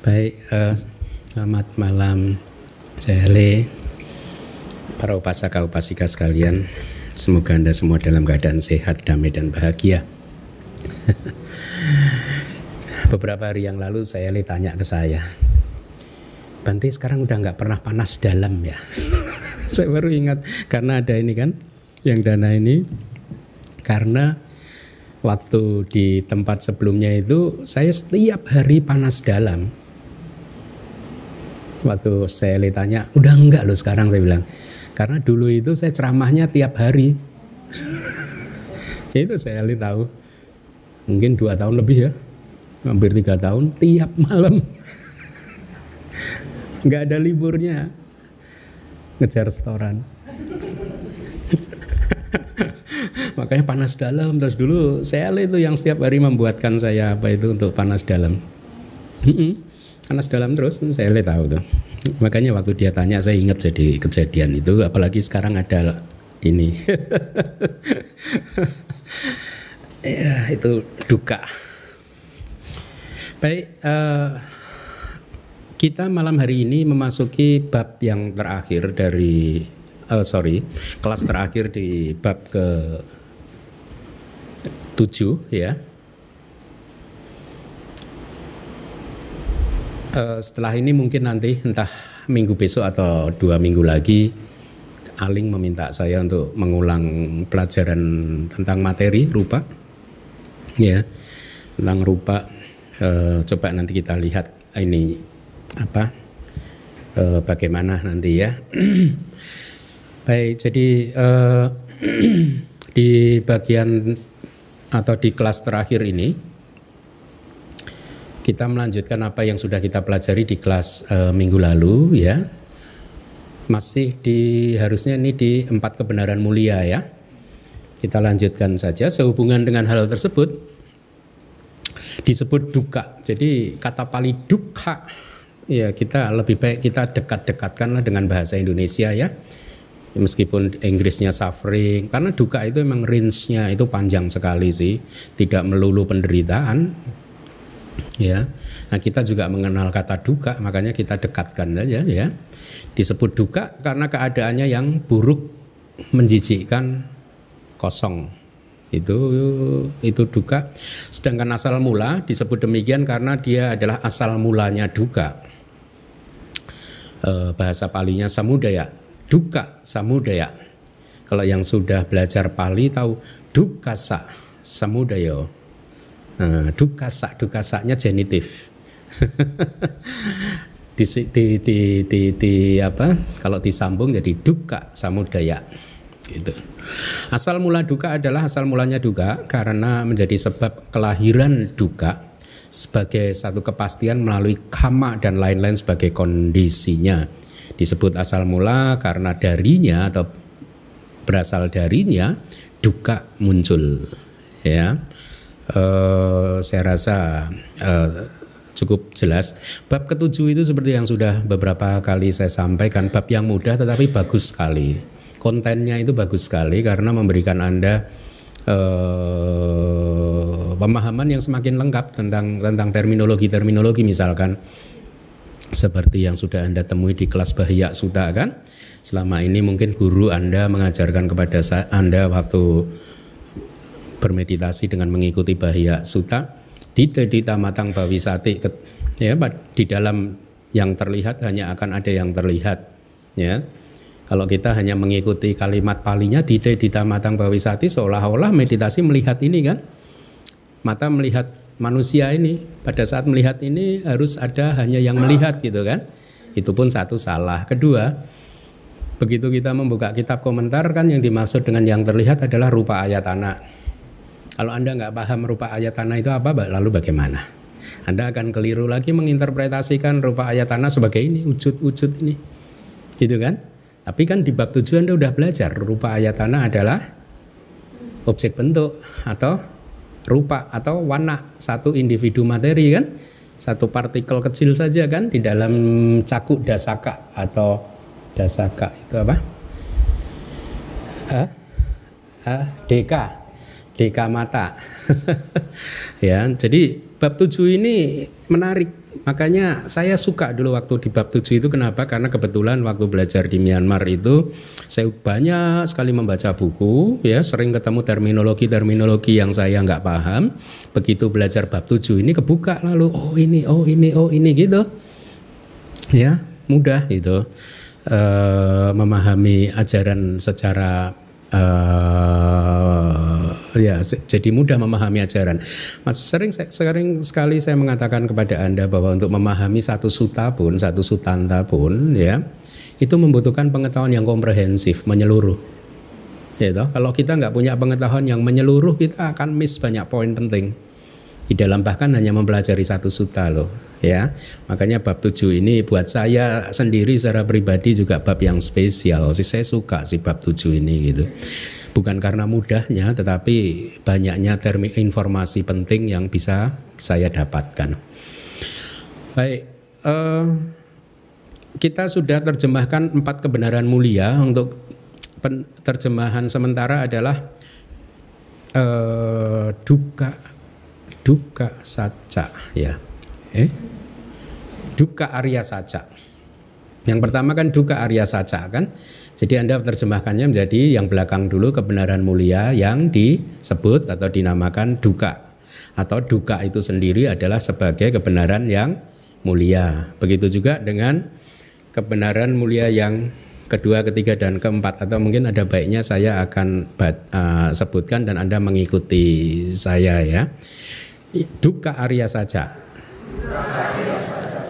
Baik, uh, selamat malam saya Le, para upasaka upasika sekalian. Semoga Anda semua dalam keadaan sehat, damai dan bahagia. Beberapa hari yang lalu saya Le tanya ke saya, Bante sekarang udah nggak pernah panas dalam ya. saya baru ingat karena ada ini kan, yang dana ini karena waktu di tempat sebelumnya itu saya setiap hari panas dalam. Waktu saya tanya, udah enggak loh sekarang saya bilang. Karena dulu itu saya ceramahnya tiap hari. itu saya lihat tahu. Mungkin dua tahun lebih ya. Hampir tiga tahun tiap malam. Enggak ada liburnya. Ngejar restoran. makanya panas dalam terus dulu saya itu yang setiap hari membuatkan saya apa itu untuk panas dalam panas dalam terus saya lihat tahu tuh. Makanya waktu dia tanya saya ingat jadi kejadian itu apalagi sekarang ada ini. Ya itu duka. Baik uh, kita malam hari ini memasuki bab yang terakhir dari uh, sorry kelas terakhir di bab ke 7 ya. Uh, setelah ini mungkin nanti entah minggu besok atau dua minggu lagi Aling meminta saya untuk mengulang pelajaran tentang materi rupa. Ya tentang rupa. Uh, coba nanti kita lihat ini apa uh, bagaimana nanti ya. Baik jadi uh, di bagian atau di kelas terakhir ini kita melanjutkan apa yang sudah kita pelajari di kelas e, minggu lalu ya. Masih di harusnya ini di empat kebenaran mulia ya. Kita lanjutkan saja. Sehubungan dengan hal tersebut disebut duka. Jadi kata pali duka ya kita lebih baik kita dekat-dekatkanlah dengan bahasa Indonesia ya. Meskipun Inggrisnya suffering karena duka itu memang range-nya itu panjang sekali sih. Tidak melulu penderitaan ya. Nah kita juga mengenal kata duka makanya kita dekatkan saja ya. Disebut duka karena keadaannya yang buruk menjijikkan kosong. Itu itu duka. Sedangkan asal mula disebut demikian karena dia adalah asal mulanya duka. Eh, bahasa palinya samudaya. Duka samudaya. Kalau yang sudah belajar Pali tahu dukasa samudaya. Nah, dukasa dukasanya genitif. di, di, di, di, di apa? Kalau disambung jadi duka samudaya. Gitu. Asal mula duka adalah asal mulanya duka karena menjadi sebab kelahiran duka sebagai satu kepastian melalui kama dan lain-lain sebagai kondisinya disebut asal mula karena darinya atau berasal darinya duka muncul ya uh, saya rasa uh, cukup jelas. Bab ketujuh itu seperti yang sudah beberapa kali saya sampaikan bab yang mudah tetapi bagus sekali. Kontennya itu bagus sekali karena memberikan anda uh, pemahaman yang semakin lengkap tentang tentang terminologi terminologi misalkan seperti yang sudah Anda temui di kelas Bahya Suta kan? Selama ini mungkin guru Anda mengajarkan kepada Anda waktu bermeditasi dengan mengikuti Bahya Suta di Dita Matang Bawisati ya di dalam yang terlihat hanya akan ada yang terlihat ya. Kalau kita hanya mengikuti kalimat palinya di Dita Matang Bawisati seolah-olah meditasi melihat ini kan? Mata melihat manusia ini pada saat melihat ini harus ada hanya yang melihat gitu kan? Itu pun satu salah. Kedua begitu kita membuka kitab komentar kan yang dimaksud dengan yang terlihat adalah rupa ayat tanah kalau anda nggak paham rupa ayat tanah itu apa lalu bagaimana? Anda akan keliru lagi menginterpretasikan rupa ayat tanah sebagai ini wujud-wujud ini. Gitu kan? Tapi kan di bab tujuan anda udah belajar rupa ayat tanah adalah objek bentuk atau rupa atau warna satu individu materi kan? Satu partikel kecil saja kan? Di dalam cakuk dasaka atau dasaka itu apa? Ah, ah, deka, deka mata. ya, jadi bab tujuh ini menarik Makanya saya suka dulu waktu di bab 7 itu kenapa? Karena kebetulan waktu belajar di Myanmar itu saya banyak sekali membaca buku ya, sering ketemu terminologi-terminologi yang saya nggak paham. Begitu belajar bab 7 ini kebuka lalu oh ini, oh ini, oh ini gitu. Ya, mudah gitu. Uh, memahami ajaran secara uh, ya jadi mudah memahami ajaran. Mas sering sering sekali saya mengatakan kepada anda bahwa untuk memahami satu suta pun satu sutanta pun ya itu membutuhkan pengetahuan yang komprehensif menyeluruh. Ya? Kalau kita nggak punya pengetahuan yang menyeluruh kita akan miss banyak poin penting. Di dalam bahkan hanya mempelajari satu suta loh ya. Makanya bab 7 ini buat saya sendiri secara pribadi juga bab yang spesial. Sih saya suka sih bab 7 ini gitu. Bukan karena mudahnya tetapi banyaknya termi informasi penting yang bisa saya dapatkan. Baik, uh, kita sudah terjemahkan empat kebenaran mulia. Untuk terjemahan sementara adalah uh, duka duka saca ya. Eh? Duka Arya saca. Yang pertama kan duka Arya saca kan jadi Anda terjemahkannya menjadi yang belakang dulu kebenaran mulia yang disebut atau dinamakan duka atau duka itu sendiri adalah sebagai kebenaran yang mulia begitu juga dengan kebenaran mulia yang kedua, ketiga, dan keempat atau mungkin ada baiknya saya akan uh, sebutkan dan Anda mengikuti saya ya. Duka Arya saja.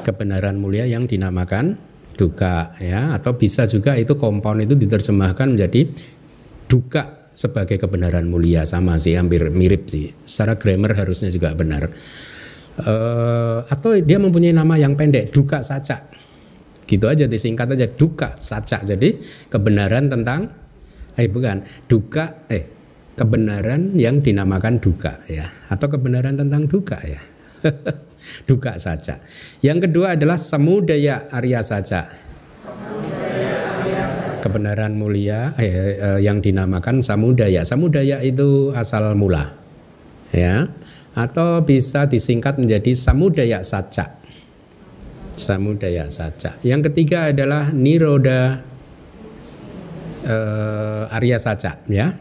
Kebenaran mulia yang dinamakan duka ya. Atau bisa juga itu kompon itu diterjemahkan menjadi duka sebagai kebenaran mulia. Sama sih hampir mirip sih. Secara grammar harusnya juga benar. Uh, atau dia mempunyai nama yang pendek duka saja gitu aja disingkat aja duka saja jadi kebenaran tentang eh bukan duka eh kebenaran yang dinamakan duka ya. Atau kebenaran tentang duka ya duka saja. Yang kedua adalah samudaya Arya saja. Kebenaran mulia eh, eh, yang dinamakan samudaya. Samudaya itu asal mula ya. Atau bisa disingkat menjadi samudaya saja samudaya saja yang ketiga adalah niroda eh, Arya saja ya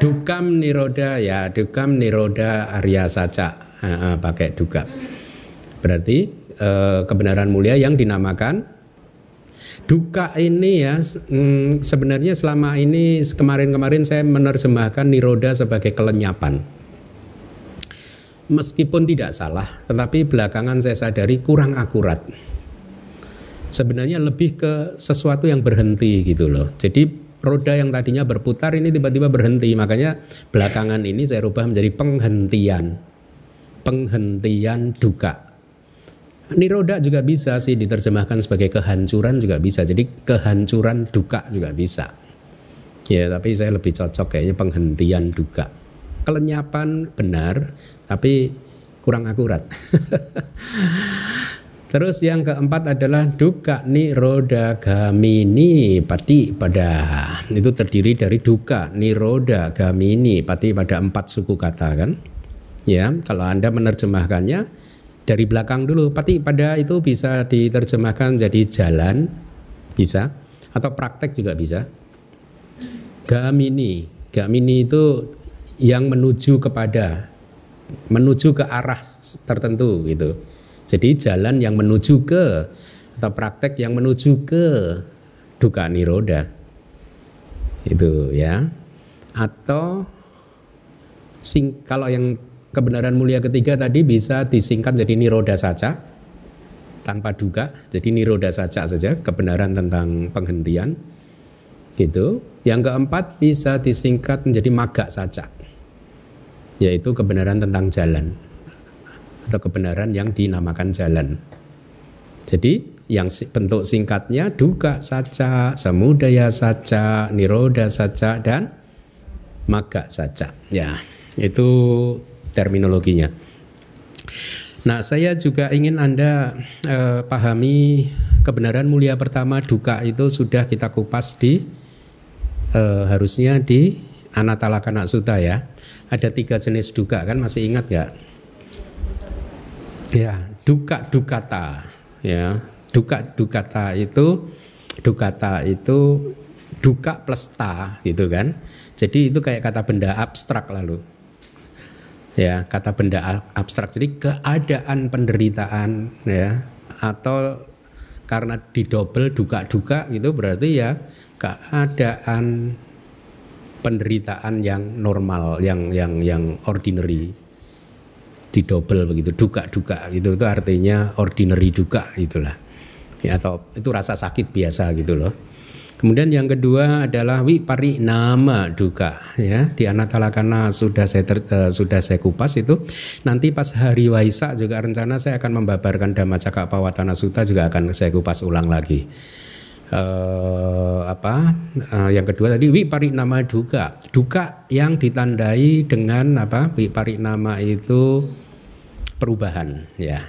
Dukam niroda ya, dukam niroda Arya saja uh, pakai duka. Berarti uh, kebenaran mulia yang dinamakan duka ini ya mm, sebenarnya selama ini kemarin-kemarin saya menerjemahkan niroda sebagai kelenyapan. Meskipun tidak salah, tetapi belakangan saya sadari kurang akurat. Sebenarnya lebih ke sesuatu yang berhenti gitu loh. Jadi roda yang tadinya berputar ini tiba-tiba berhenti. Makanya belakangan ini saya rubah menjadi penghentian. Penghentian duka. Ini roda juga bisa sih diterjemahkan sebagai kehancuran juga bisa. Jadi kehancuran duka juga bisa. Ya, tapi saya lebih cocok kayaknya penghentian duka. Kelenyapan benar, tapi kurang akurat. Terus yang keempat adalah duka niroda gamini pati pada. Itu terdiri dari duka niroda gamini pati pada empat suku kata kan? Ya kalau anda menerjemahkannya dari belakang dulu pati pada itu bisa diterjemahkan jadi jalan bisa atau praktek juga bisa. Gamini gamini itu yang menuju kepada menuju ke arah tertentu gitu jadi jalan yang menuju ke atau praktek yang menuju ke duka niroda. Itu ya. Atau sing kalau yang kebenaran mulia ketiga tadi bisa disingkat jadi niroda saja tanpa duka. Jadi niroda saja saja kebenaran tentang penghentian. Gitu. Yang keempat bisa disingkat menjadi maga saja. Yaitu kebenaran tentang jalan atau kebenaran yang dinamakan jalan. Jadi yang bentuk singkatnya duka saja, samudaya saja, niroda saja dan maga saja. Ya, itu terminologinya. Nah, saya juga ingin Anda eh, pahami kebenaran mulia pertama duka itu sudah kita kupas di eh, harusnya di Anatalakana Sutta ya. Ada tiga jenis duka kan masih ingat gak? Ya, duka dukata ya. Duka dukata itu dukata itu duka plus ta gitu kan. Jadi itu kayak kata benda abstrak lalu. Ya, kata benda abstrak. Jadi keadaan penderitaan ya atau karena didobel duka-duka gitu berarti ya keadaan penderitaan yang normal, yang yang yang ordinary didobel begitu, duka-duka gitu. Itu artinya ordinary duka itulah. Ya, atau itu rasa sakit biasa gitu loh. Kemudian yang kedua adalah wipari nama duka ya. Di anatalakana sudah saya ter, uh, sudah saya kupas itu. Nanti pas hari Waisak juga rencana saya akan membabarkan Dhamma Cakapawatana Sutta juga akan saya kupas ulang lagi. Uh, apa? Uh, yang kedua tadi nama duka. Duka yang ditandai dengan apa? Nama itu perubahan ya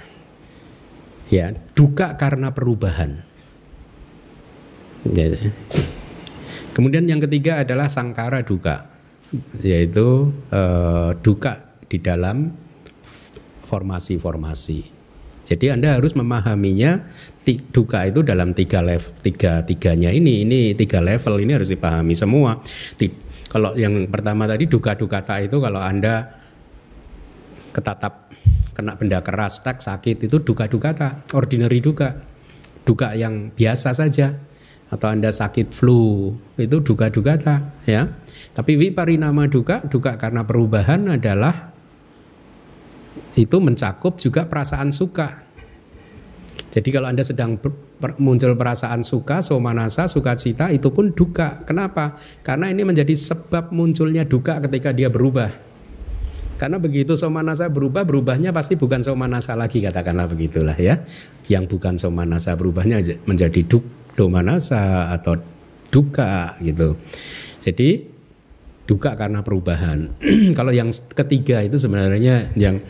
ya duka karena perubahan ya. kemudian yang ketiga adalah sangkara duka yaitu uh, duka di dalam formasi-formasi jadi Anda harus memahaminya duka itu dalam tiga level tiga tiganya ini ini tiga level ini harus dipahami semua. Kalau yang pertama tadi duka duka itu kalau Anda ketatap kena benda keras tak sakit itu duka duka tak ordinary duka duka yang biasa saja atau Anda sakit flu itu duka duka tak ya. Tapi wiparinama duka duka karena perubahan adalah itu mencakup juga perasaan suka. Jadi kalau Anda sedang muncul perasaan suka, somanasa, sukacita itu pun duka. Kenapa? Karena ini menjadi sebab munculnya duka ketika dia berubah. Karena begitu somanasa berubah, berubahnya pasti bukan somanasa lagi katakanlah begitulah ya. Yang bukan somanasa berubahnya menjadi duk, domanasa atau duka gitu. Jadi duka karena perubahan. Kalau yang ketiga itu sebenarnya yang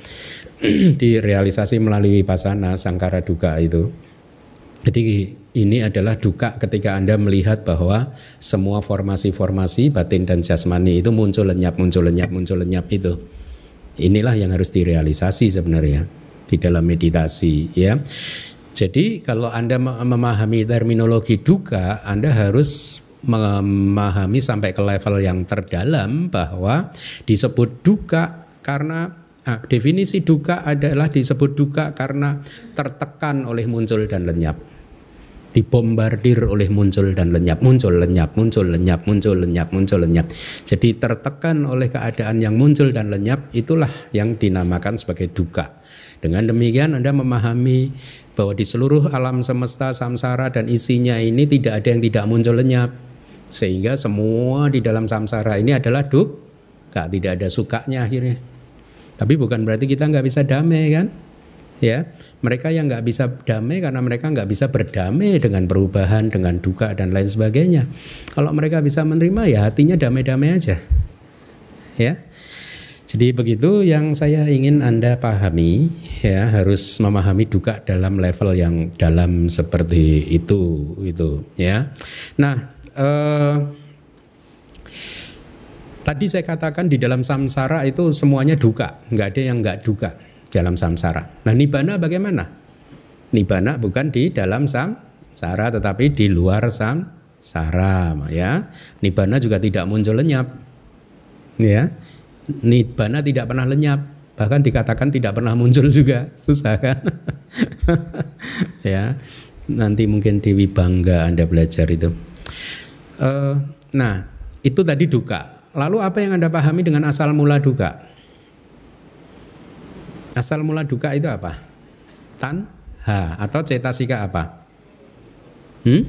direalisasi melalui pasana sangkara duka itu. Jadi ini adalah duka ketika Anda melihat bahwa semua formasi-formasi batin dan jasmani itu muncul lenyap, muncul lenyap, muncul lenyap itu. Inilah yang harus direalisasi sebenarnya di dalam meditasi ya. Jadi kalau Anda memahami terminologi duka, Anda harus memahami sampai ke level yang terdalam bahwa disebut duka karena nah, definisi duka adalah disebut duka karena tertekan oleh muncul dan lenyap dibombardir oleh muncul dan lenyap muncul lenyap muncul lenyap muncul lenyap muncul lenyap jadi tertekan oleh keadaan yang muncul dan lenyap itulah yang dinamakan sebagai duka dengan demikian Anda memahami bahwa di seluruh alam semesta samsara dan isinya ini tidak ada yang tidak muncul lenyap sehingga semua di dalam samsara ini adalah duk, gak tidak ada sukanya akhirnya. Tapi bukan berarti kita nggak bisa damai kan? Ya, mereka yang nggak bisa damai karena mereka nggak bisa berdamai dengan perubahan, dengan duka dan lain sebagainya. Kalau mereka bisa menerima ya hatinya damai-damai aja. Ya, jadi begitu yang saya ingin Anda pahami ya harus memahami duka dalam level yang dalam seperti itu itu ya. Nah, eh, tadi saya katakan di dalam samsara itu semuanya duka, nggak ada yang nggak duka dalam samsara. Nah nibana bagaimana? Nibana bukan di dalam samsara tetapi di luar samsara ya. Nibana juga tidak muncul lenyap. Ya. Nibana tidak pernah lenyap, bahkan dikatakan tidak pernah muncul juga. Susah kan? ya. Nanti mungkin Dewi Bangga Anda belajar itu. Uh, nah, itu tadi duka. Lalu apa yang Anda pahami dengan asal mula duka? Asal mula duka itu apa? Tan, ha, atau cetasika apa? Hmm?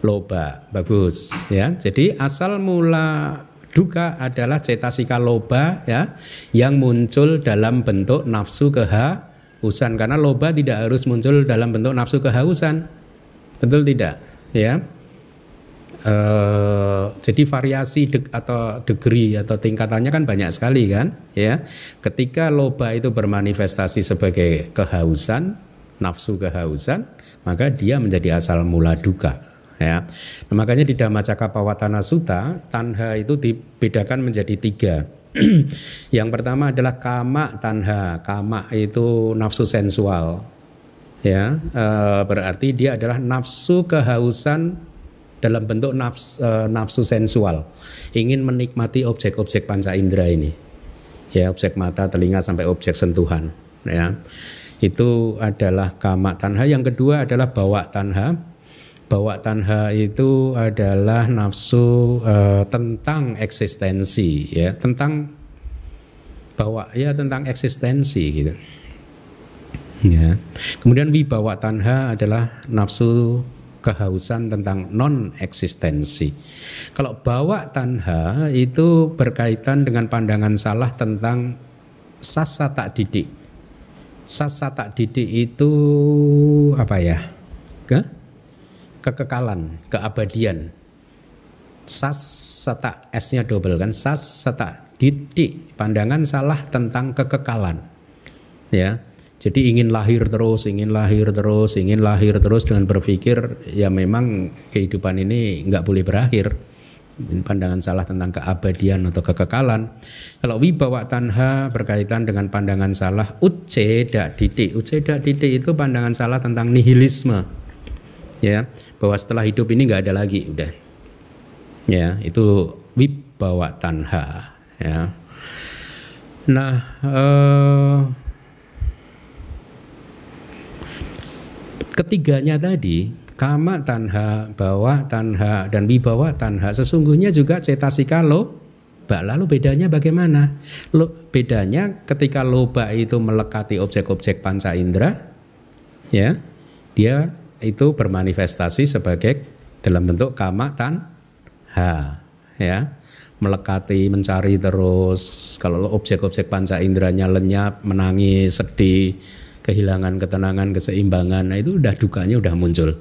Loba, bagus ya. Jadi asal mula duka adalah cetasika loba ya yang muncul dalam bentuk nafsu kehausan karena loba tidak harus muncul dalam bentuk nafsu kehausan. Betul tidak? Ya. Uh, jadi variasi de atau degree atau tingkatannya kan banyak sekali kan ya ketika loba itu bermanifestasi sebagai kehausan nafsu kehausan maka dia menjadi asal mula duka ya. Nah, makanya di Dhammacakkappavattana Sutta tanha itu dibedakan menjadi tiga. yang pertama adalah kama tanha. Kama itu nafsu sensual. Ya, e, berarti dia adalah nafsu kehausan dalam bentuk nafsu, e, nafsu sensual. Ingin menikmati objek-objek panca indera ini. Ya, objek mata, telinga sampai objek sentuhan, ya. Itu adalah kama tanha. Yang kedua adalah bawa tanha. Bawa tanha itu adalah nafsu uh, tentang eksistensi, ya, tentang bawa ya tentang eksistensi gitu. Ya. Kemudian wibawa tanha adalah nafsu kehausan tentang non eksistensi. Kalau bawa tanha itu berkaitan dengan pandangan salah tentang sasa tak didik sasa tak didik itu apa ya? Ke kekekalan, keabadian. Sas sata S-nya double kan? Sas sata didik, pandangan salah tentang kekekalan. Ya. Jadi ingin lahir terus, ingin lahir terus, ingin lahir terus dengan berpikir ya memang kehidupan ini nggak boleh berakhir pandangan salah tentang keabadian atau kekekalan. Kalau wibawa tanha berkaitan dengan pandangan salah uceda didik. Uceda didik itu pandangan salah tentang nihilisme. Ya, bahwa setelah hidup ini nggak ada lagi udah. Ya, itu wibawa tanha, ya. Nah, eh, ketiganya tadi kama tanha, bawa tanha, dan wibawa tanha sesungguhnya juga cetasika lo Lalu bedanya bagaimana? Lo, bedanya ketika loba itu melekati objek-objek panca indera, ya, dia itu bermanifestasi sebagai dalam bentuk kama tanha, ya, melekati, mencari terus. Kalau objek-objek panca inderanya lenyap, menangis, sedih, kehilangan ketenangan, keseimbangan, nah itu udah dukanya udah muncul.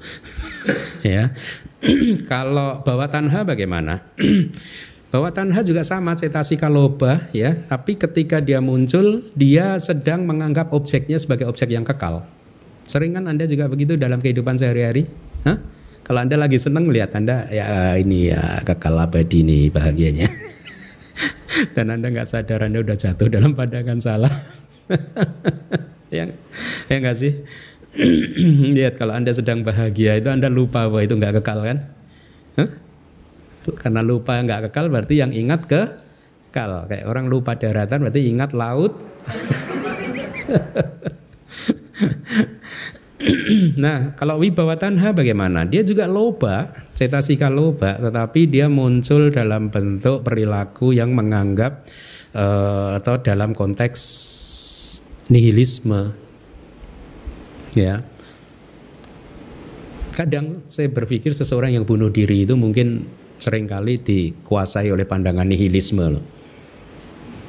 ya. Kalau bawa tanha bagaimana? Bawa tanha juga sama cetasika loba ya, tapi ketika dia muncul dia sedang menganggap objeknya sebagai objek yang kekal. Sering kan Anda juga begitu dalam kehidupan sehari-hari? Kalau Anda lagi senang melihat Anda ya ini ya kekal abadi nih bahagianya. Dan Anda nggak sadar Anda udah jatuh dalam pandangan salah. ya. Ya nggak sih? Lihat kalau anda sedang bahagia itu anda lupa bahwa itu nggak kekal kan? Huh? karena lupa nggak kekal berarti yang ingat ke kekal. Kayak orang lupa daratan berarti ingat laut. Nah kalau wibawa tanha bagaimana? Dia juga loba cetasika loba tetapi dia muncul dalam bentuk perilaku yang menganggap uh, atau dalam konteks nihilisme. Ya. Kadang saya berpikir seseorang yang bunuh diri itu mungkin sering kali dikuasai oleh pandangan nihilisme loh.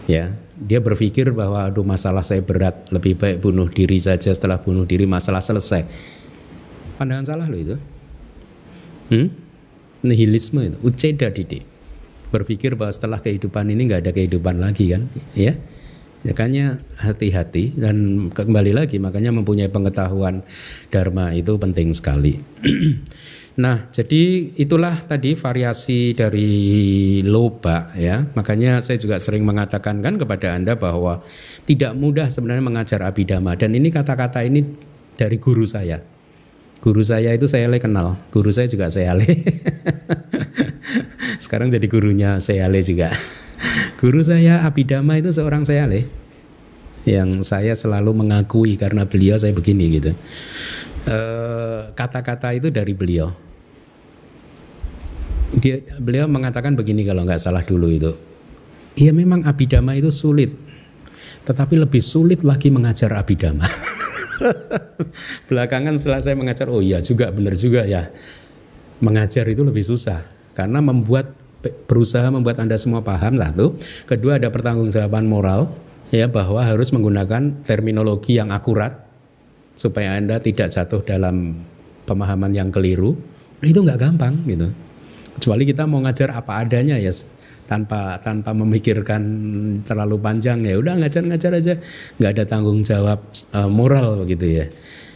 Ya, dia berpikir bahwa aduh masalah saya berat, lebih baik bunuh diri saja setelah bunuh diri masalah selesai. Pandangan salah loh itu. Hmm? Nihilisme itu, uceda didik. Berpikir bahwa setelah kehidupan ini nggak ada kehidupan lagi kan, ya Makanya hati-hati dan kembali lagi makanya mempunyai pengetahuan dharma itu penting sekali. nah, jadi itulah tadi variasi dari loba ya. Makanya saya juga sering mengatakan kan kepada Anda bahwa tidak mudah sebenarnya mengajar abidama dan ini kata-kata ini dari guru saya. Guru saya itu saya kenal, guru saya juga saya. Sekarang jadi gurunya saya juga. Guru saya Abidama itu seorang saya leh yang saya selalu mengakui karena beliau saya begini gitu. Eh, kata-kata itu dari beliau. Dia beliau mengatakan begini kalau nggak salah dulu itu. Iya memang abidama itu sulit, tetapi lebih sulit lagi mengajar abidama. Belakangan setelah saya mengajar, oh iya juga benar juga ya. Mengajar itu lebih susah karena membuat berusaha membuat Anda semua paham satu. Kedua ada pertanggungjawaban moral ya bahwa harus menggunakan terminologi yang akurat supaya Anda tidak jatuh dalam pemahaman yang keliru. Nah, itu nggak gampang gitu. Kecuali kita mau ngajar apa adanya ya tanpa tanpa memikirkan terlalu panjang ya udah ngajar-ngajar aja nggak ada tanggung jawab uh, moral begitu ya.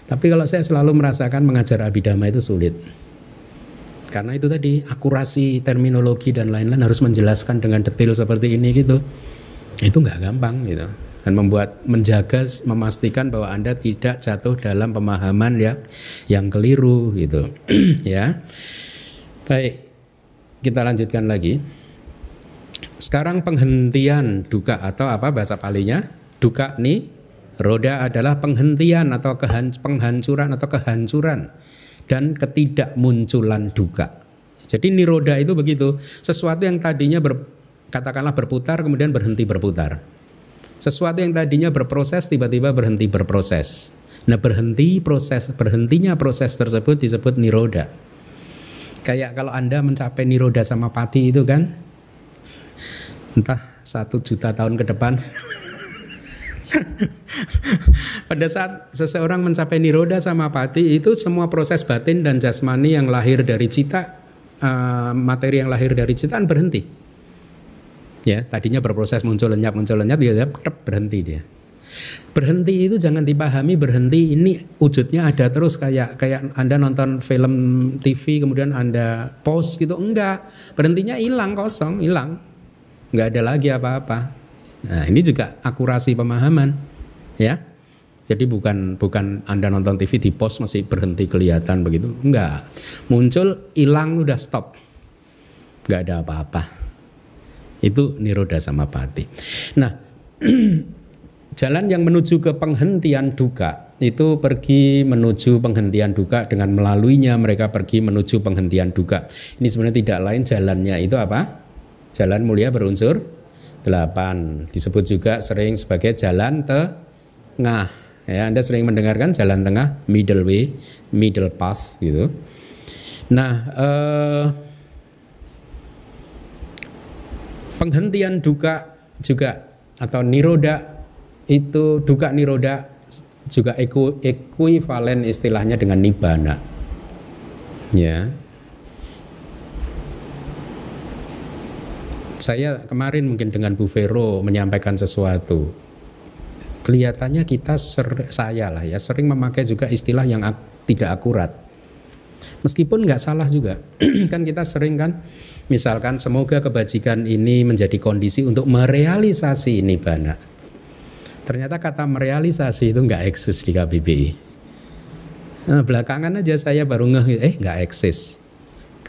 Tapi kalau saya selalu merasakan mengajar abidama itu sulit. Karena itu tadi akurasi terminologi dan lain-lain harus menjelaskan dengan detail seperti ini gitu. Itu nggak gampang gitu. Dan membuat menjaga memastikan bahwa Anda tidak jatuh dalam pemahaman ya yang keliru gitu. ya. Baik. Kita lanjutkan lagi. Sekarang penghentian duka atau apa bahasa palinya? Duka nih roda adalah penghentian atau penghancuran atau kehancuran dan ketidakmunculan duka. Jadi niroda itu begitu, sesuatu yang tadinya ber, katakanlah berputar kemudian berhenti berputar. Sesuatu yang tadinya berproses tiba-tiba berhenti berproses. Nah, berhenti proses berhentinya proses tersebut disebut niroda. Kayak kalau Anda mencapai niroda sama pati itu kan entah satu juta tahun ke depan Pada saat seseorang mencapai niroda sama pati itu semua proses batin dan jasmani yang lahir dari cita uh, materi yang lahir dari citaan berhenti. Ya, tadinya berproses muncul lenyap muncul lenyap dia berhenti dia. Berhenti itu jangan dipahami berhenti ini wujudnya ada terus kayak kayak Anda nonton film TV kemudian Anda pause gitu enggak. Berhentinya hilang kosong, hilang. Enggak ada lagi apa-apa. Nah, ini juga akurasi pemahaman, ya. Jadi bukan bukan Anda nonton TV di pos masih berhenti kelihatan begitu. Enggak. Muncul, hilang udah stop. Enggak ada apa-apa. Itu niroda sama pati. Nah, jalan yang menuju ke penghentian duka itu pergi menuju penghentian duka dengan melaluinya mereka pergi menuju penghentian duka. Ini sebenarnya tidak lain jalannya itu apa? Jalan mulia berunsur 8 disebut juga sering sebagai jalan tengah. Ya Anda sering mendengarkan jalan tengah middle way middle path gitu. Nah eh, penghentian duka juga atau niroda itu duka niroda juga ekuivalen istilahnya dengan nibana ya saya kemarin mungkin dengan Bu Vero menyampaikan sesuatu. Kelihatannya kita ser, saya lah ya sering memakai juga istilah yang ak, tidak akurat. Meskipun nggak salah juga, kan kita sering kan, misalkan semoga kebajikan ini menjadi kondisi untuk merealisasi ini bana. Ternyata kata merealisasi itu nggak eksis di KBBI. Nah, belakangan aja saya baru ngeh, eh nggak eksis.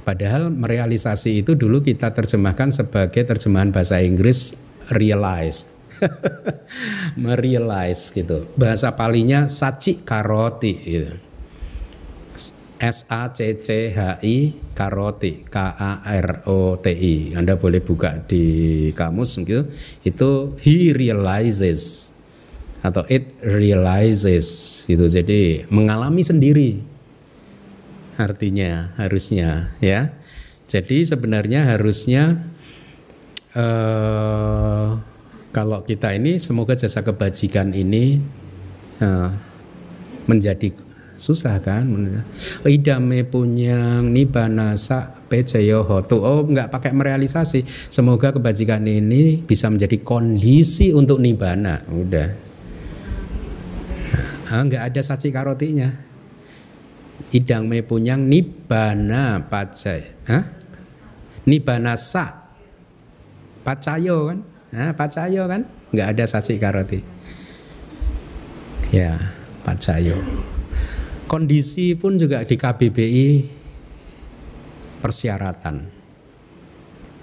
Padahal merealisasi itu dulu kita terjemahkan sebagai terjemahan bahasa Inggris realized. Merealize gitu. Bahasa palinya saci karoti gitu. S A C C H I karoti K A R O T I. Anda boleh buka di kamus gitu. Itu he realizes atau it realizes gitu. Jadi mengalami sendiri artinya harusnya ya. Jadi sebenarnya harusnya eh, kalau kita ini semoga jasa kebajikan ini eh, menjadi susah kan? Idame punya nibanasa pejayo hotu. Oh nggak pakai merealisasi. Semoga kebajikan ini bisa menjadi kondisi untuk nibana udah. Nah, nggak ada saci karotinya idang me punyang nibana pacay Hah? nibana sa. Pacayo kan? Hah, pacayo kan? Nggak ada saci karoti. Ya pacayo. Kondisi pun juga di KBBI persyaratan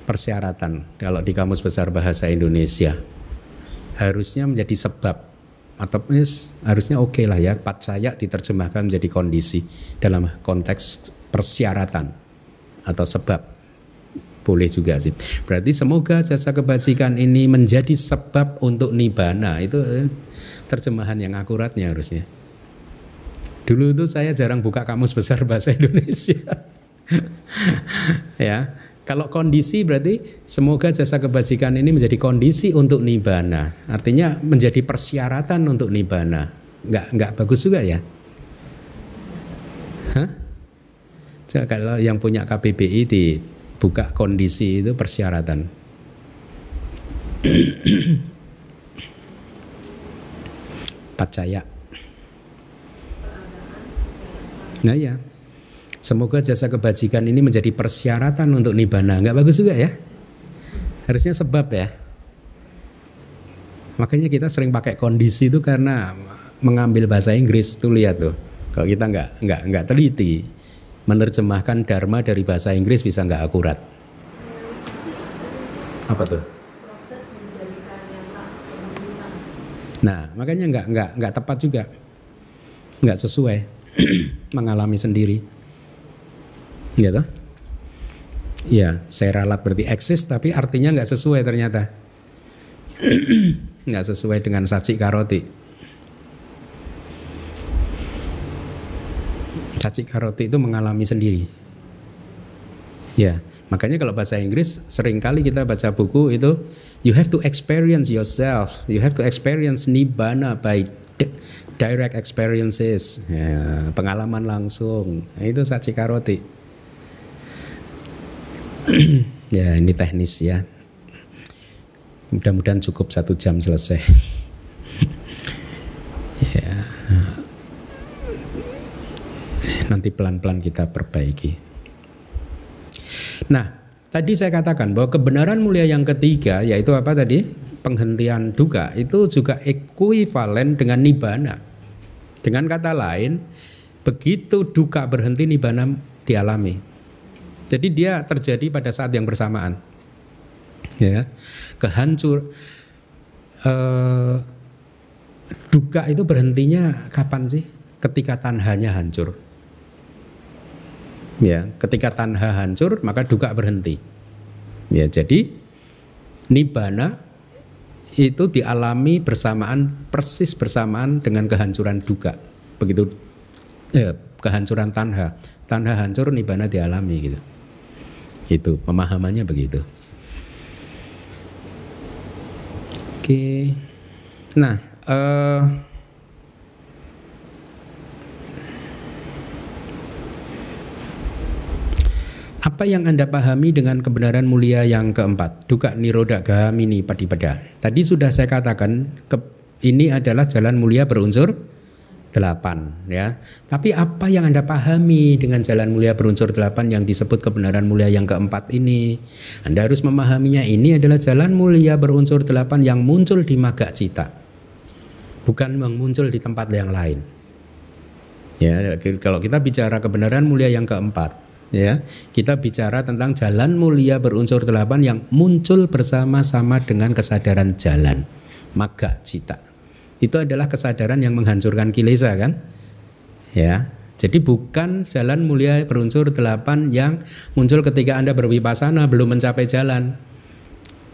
persyaratan kalau di kamus besar bahasa Indonesia. Harusnya menjadi sebab atau harusnya oke okay lah ya saya diterjemahkan menjadi kondisi dalam konteks persyaratan atau sebab boleh juga sih. Berarti semoga jasa kebajikan ini menjadi sebab untuk nibana itu eh, terjemahan yang akuratnya harusnya. Dulu itu saya jarang buka kamus besar bahasa Indonesia. ya, kalau kondisi berarti semoga jasa kebajikan ini menjadi kondisi untuk nibana. Artinya menjadi persyaratan untuk nibana. Enggak enggak bagus juga ya? Hah? Kalau yang punya KBBI dibuka kondisi itu persyaratan. Pacaya. Nah ya, Semoga jasa kebajikan ini menjadi persyaratan untuk nibana. Enggak bagus juga ya? Harusnya sebab ya. Makanya kita sering pakai kondisi itu karena mengambil bahasa Inggris tuh lihat tuh. Kalau kita nggak nggak nggak teliti menerjemahkan dharma dari bahasa Inggris bisa nggak akurat. Apa tuh? Nah, makanya nggak nggak nggak tepat juga, nggak sesuai mengalami sendiri, gitu. Ya, saya ralat berarti eksis tapi artinya nggak sesuai ternyata, nggak sesuai dengan saci karoti. Saci karoti itu mengalami sendiri. Ya, makanya kalau bahasa Inggris sering kali kita baca buku itu You have to experience yourself. You have to experience nibbana by direct experiences, ya, pengalaman langsung. Nah, itu saci karoti. ya ini teknis ya. Mudah-mudahan cukup satu jam selesai. ya. Nanti pelan-pelan kita perbaiki. Nah, Tadi saya katakan bahwa kebenaran mulia yang ketiga yaitu apa tadi? Penghentian duka itu juga ekuivalen dengan nibana. Dengan kata lain, begitu duka berhenti nibana dialami. Jadi dia terjadi pada saat yang bersamaan. Ya. Kehancur eh, duka itu berhentinya kapan sih? Ketika tanhanya hancur. Ya, ketika tanha hancur maka duka berhenti. Ya, jadi nibana itu dialami bersamaan persis bersamaan dengan kehancuran duka. Begitu eh, kehancuran tanha. Tanha hancur nibana dialami gitu. Itu pemahamannya begitu. Oke. Nah, eh, Apa yang Anda pahami dengan kebenaran mulia yang keempat? Duka niroda gahamini padipada. Tadi sudah saya katakan ini adalah jalan mulia berunsur delapan ya. Tapi apa yang Anda pahami dengan jalan mulia berunsur delapan yang disebut kebenaran mulia yang keempat ini? Anda harus memahaminya ini adalah jalan mulia berunsur delapan yang muncul di maga cita. Bukan yang muncul di tempat yang lain. Ya, kalau kita bicara kebenaran mulia yang keempat, ya kita bicara tentang jalan mulia berunsur delapan yang muncul bersama-sama dengan kesadaran jalan maga cita itu adalah kesadaran yang menghancurkan kilesa kan? Ya. Jadi bukan jalan mulia berunsur delapan yang muncul ketika anda berwipasana belum mencapai jalan.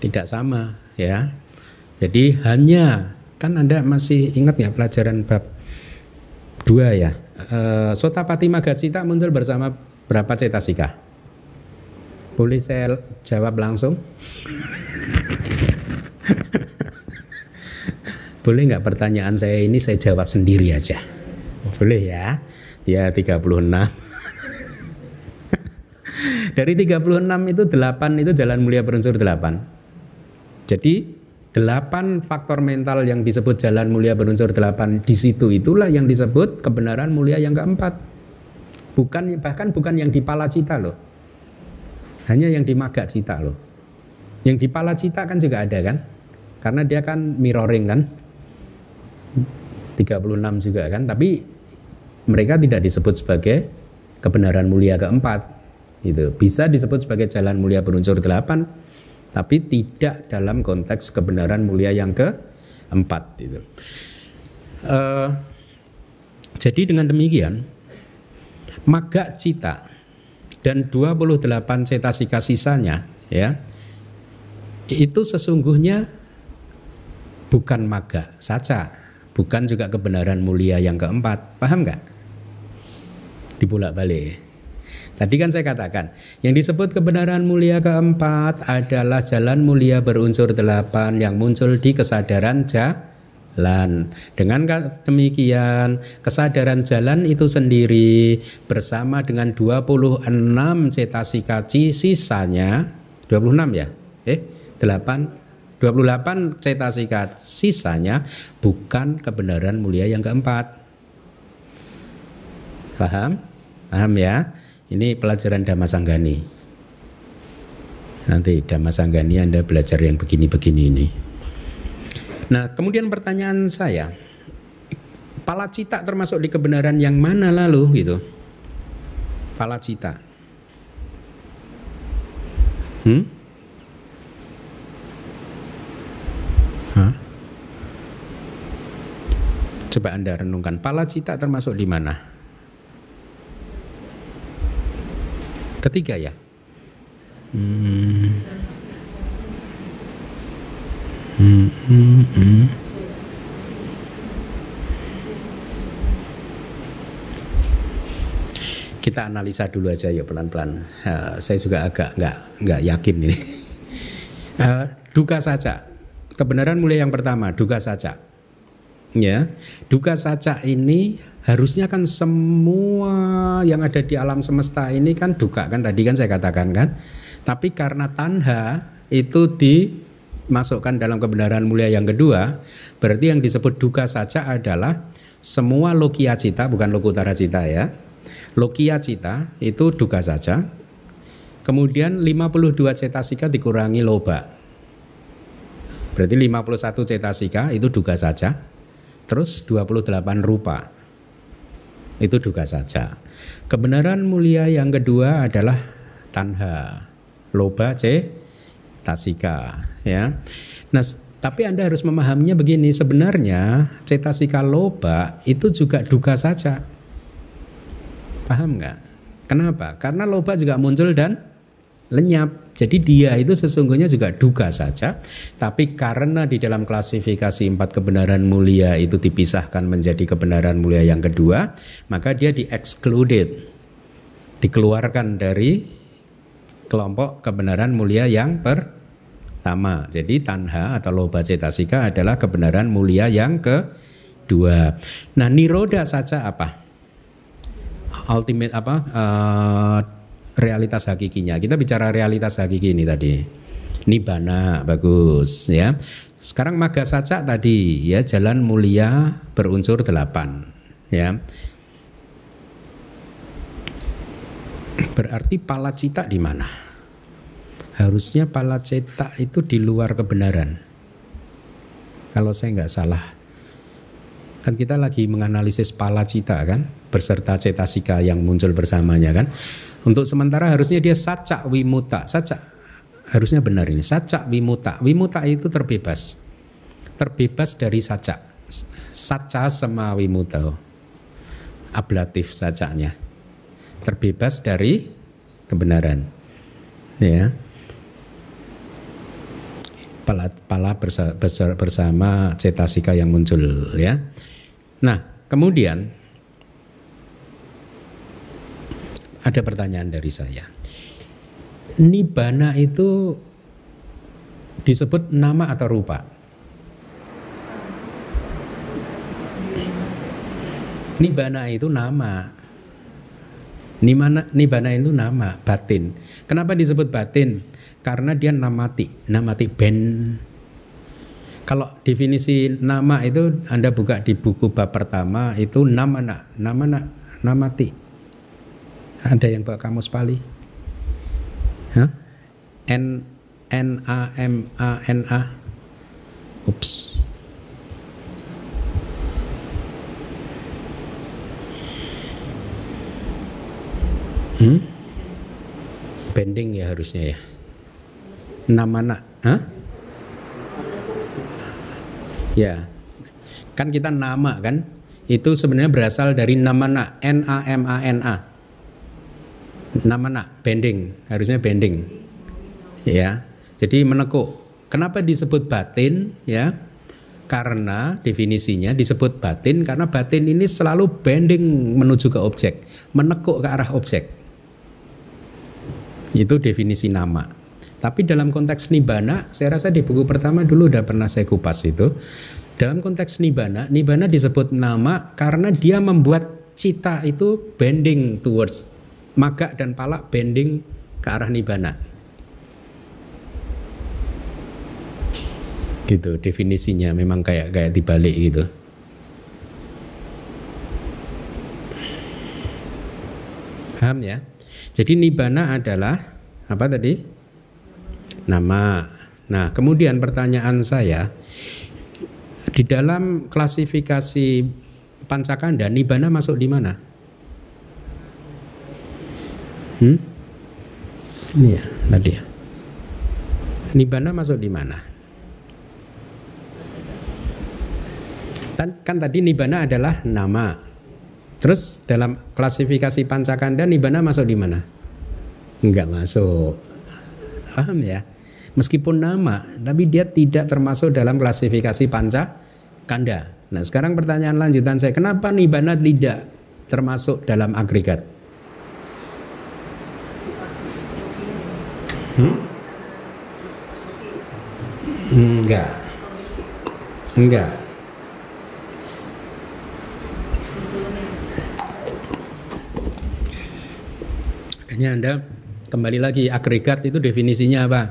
Tidak sama ya. Jadi hanya kan anda masih ingat ya pelajaran bab dua ya? E, Sotapati Magacita muncul bersama Berapa cetasika? Boleh saya jawab langsung? Boleh nggak pertanyaan saya ini saya jawab sendiri aja? Boleh ya? Ya 36. Dari 36 itu 8 itu jalan mulia berunsur 8. Jadi 8 faktor mental yang disebut jalan mulia berunsur 8 di situ itulah yang disebut kebenaran mulia yang keempat. Bukan bahkan bukan yang di Palacita loh. Hanya yang di Maga Cita loh. Yang di Palacita kan juga ada kan? Karena dia kan mirroring kan. 36 juga kan, tapi mereka tidak disebut sebagai kebenaran mulia keempat. Gitu. Bisa disebut sebagai jalan mulia berunsur delapan, tapi tidak dalam konteks kebenaran mulia yang keempat. Gitu. Uh, jadi dengan demikian maga cita dan 28 cetasika sisanya ya itu sesungguhnya bukan maga saja bukan juga kebenaran mulia yang keempat paham nggak dibulak balik Tadi kan saya katakan, yang disebut kebenaran mulia keempat adalah jalan mulia berunsur delapan yang muncul di kesadaran ja, jalan. Dengan demikian, kesadaran jalan itu sendiri bersama dengan 26 cetasika sisanya 26 ya? Eh, 8 28 cetasika sisanya bukan kebenaran mulia yang keempat. Paham? Paham ya? Ini pelajaran Dhammasanggani. Nanti Dhammasanggani Anda belajar yang begini-begini ini. Nah, kemudian pertanyaan saya, palacita termasuk di kebenaran yang mana lalu gitu? Palacita. Hmm? Coba Anda renungkan, palacita termasuk di mana? Ketiga ya? Kita analisa dulu aja ya pelan-pelan. Saya juga agak nggak nggak yakin ini. Uh, duka saja. Kebenaran mulai yang pertama, duka saja. Ya, duka saja ini harusnya kan semua yang ada di alam semesta ini kan duka kan tadi kan saya katakan kan. Tapi karena tanha itu dimasukkan dalam kebenaran mulia yang kedua, berarti yang disebut duka saja adalah semua lokia cita bukan lokutara cita ya Lokia cita itu duga saja. Kemudian 52 cetasika dikurangi loba. Berarti 51 cetasika itu duga saja. Terus 28 rupa. Itu duga saja. Kebenaran mulia yang kedua adalah tanha. Loba cetasika ya. Nah, tapi Anda harus memahaminya begini, sebenarnya cetasika loba itu juga duga saja. Paham nggak? Kenapa? Karena loba juga muncul dan lenyap. Jadi dia itu sesungguhnya juga duga saja. Tapi karena di dalam klasifikasi empat kebenaran mulia itu dipisahkan menjadi kebenaran mulia yang kedua, maka dia di-excluded. Dikeluarkan dari kelompok kebenaran mulia yang pertama. Jadi tanha atau loba cetasika adalah kebenaran mulia yang kedua. Nah niroda saja apa? ultimate apa uh, realitas hakikinya. Kita bicara realitas hakiki ini tadi. Nibana bagus ya. Sekarang maga saja tadi ya jalan mulia berunsur delapan ya. Berarti pala cita di mana? Harusnya pala itu di luar kebenaran. Kalau saya nggak salah. Kan kita lagi menganalisis pala cita kan berserta cetasika yang muncul bersamanya kan. Untuk sementara harusnya dia saca wimuta. Saca harusnya benar ini. Saca wimuta. Wimuta itu terbebas. Terbebas dari saca. Saca sama wimuta. Ablatif sacanya. Terbebas dari kebenaran. Ya. Pala, pala bersama cetasika yang muncul ya. Nah, kemudian Ada pertanyaan dari saya. Nibana itu disebut nama atau rupa? Nibana itu nama. Nimana, nibana itu nama, batin. Kenapa disebut batin? Karena dia namati, namati ben. Kalau definisi nama itu Anda buka di buku bab pertama itu nama nak, nama nak, namati ada yang bawa kamus Pali? Hah? N N A M A N A. Ups. Hmm? Bending ya harusnya ya. Nama nak, hah? Ya. Kan kita nama kan? Itu sebenarnya berasal dari nama nak, N A M A N A nama nak bending. Harusnya bending. Ya. Jadi menekuk. Kenapa disebut batin? Ya. Karena definisinya disebut batin karena batin ini selalu bending menuju ke objek. Menekuk ke arah objek. Itu definisi nama. Tapi dalam konteks nibana saya rasa di buku pertama dulu udah pernah saya kupas itu. Dalam konteks nibana nibana disebut nama karena dia membuat cita itu bending towards maga dan palak bending ke arah nibana. Gitu definisinya memang kayak kayak dibalik gitu. Paham ya? Jadi nibana adalah apa tadi? Nama. Nah, kemudian pertanyaan saya di dalam klasifikasi pancakanda nibana masuk di mana? Hmm? Ini ya, tadi ya. Nibana masuk di mana? Kan, kan tadi nibana adalah nama. Terus dalam klasifikasi pancakanda nibana masuk di mana? Enggak masuk. Paham ya? Meskipun nama, tapi dia tidak termasuk dalam klasifikasi pancakanda. Nah, sekarang pertanyaan lanjutan saya, kenapa nibana tidak termasuk dalam agregat? Hmm? Enggak. Enggak. Makanya Anda kembali lagi agregat itu definisinya apa?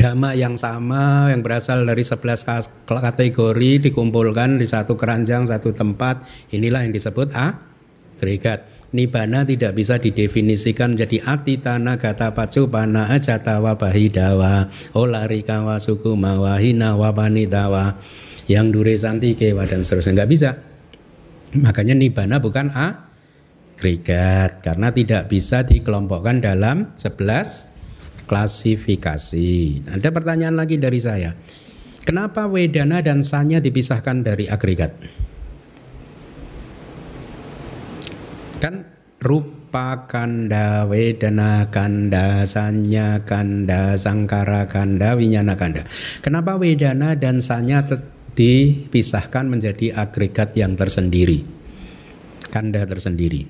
Dhamma yang sama yang berasal dari 11 kategori dikumpulkan di satu keranjang, satu tempat. Inilah yang disebut agregat. Nibana tidak bisa didefinisikan menjadi ati tanah gata pacu pana ajatawa bahidawa olarikawa suku mawahina wapanitawa yang dure santi kewa dan seterusnya nggak bisa makanya nibana bukan a agregat karena tidak bisa dikelompokkan dalam 11 klasifikasi. Ada pertanyaan lagi dari saya. Kenapa Wedana dan Sanya dipisahkan dari agregat? Kan rupa kanda, wedana kanda, sanya kanda, sangkara kanda, winyana kanda. Kenapa wedana dan sanya dipisahkan menjadi agregat yang tersendiri? Kanda tersendiri.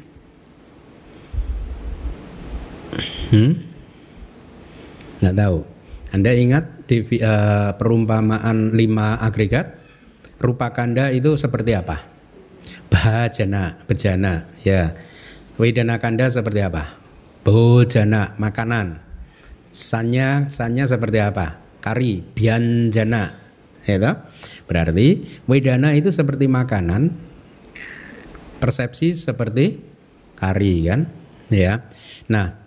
Hmm? Nggak tahu. Anda ingat di uh, perumpamaan lima agregat? Rupa kanda itu seperti apa? Bhajana, bejana, ya. Wedana kanda seperti apa? Bojana, makanan. Sanya, sanya seperti apa? Kari, bianjana. Ya Berarti wedana itu seperti makanan, persepsi seperti kari kan? Ya. Nah,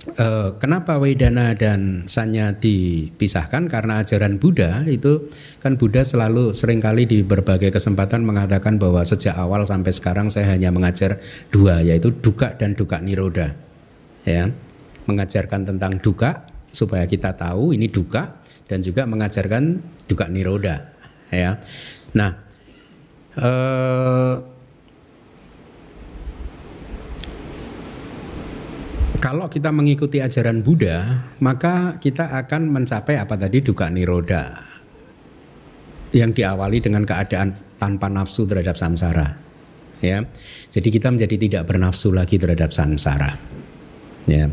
Uh, kenapa Wedana dan Sanya dipisahkan? Karena ajaran Buddha itu kan Buddha selalu sering kali di berbagai kesempatan mengatakan bahwa sejak awal sampai sekarang saya hanya mengajar dua yaitu duka dan duka niroda. Ya. Mengajarkan tentang duka supaya kita tahu ini duka dan juga mengajarkan duka niroda ya. Nah, uh, Kalau kita mengikuti ajaran Buddha, maka kita akan mencapai apa tadi duka niroda yang diawali dengan keadaan tanpa nafsu terhadap samsara. Ya. Jadi kita menjadi tidak bernafsu lagi terhadap samsara. Ya.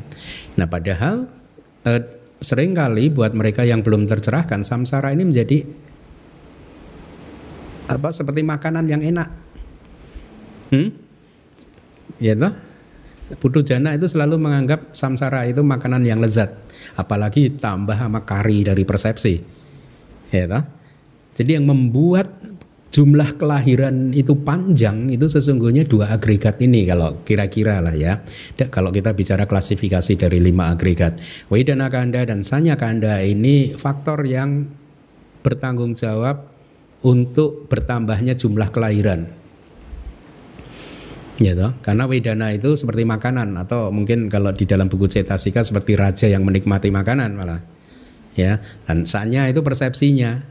Nah, padahal eh, sering kali buat mereka yang belum tercerahkan samsara ini menjadi apa seperti makanan yang enak. Hmm? Ya? Putu jana itu selalu menganggap samsara itu makanan yang lezat, apalagi tambah sama kari dari persepsi. Ya toh? Jadi yang membuat jumlah kelahiran itu panjang itu sesungguhnya dua agregat ini kalau kira-kira lah ya. Kalau kita bicara klasifikasi dari lima agregat, Wedana Kanda dan Sanya Kanda ini faktor yang bertanggung jawab untuk bertambahnya jumlah kelahiran ya karena wedana itu seperti makanan atau mungkin kalau di dalam buku cetasika seperti raja yang menikmati makanan malah. Ya dan sanya itu persepsinya.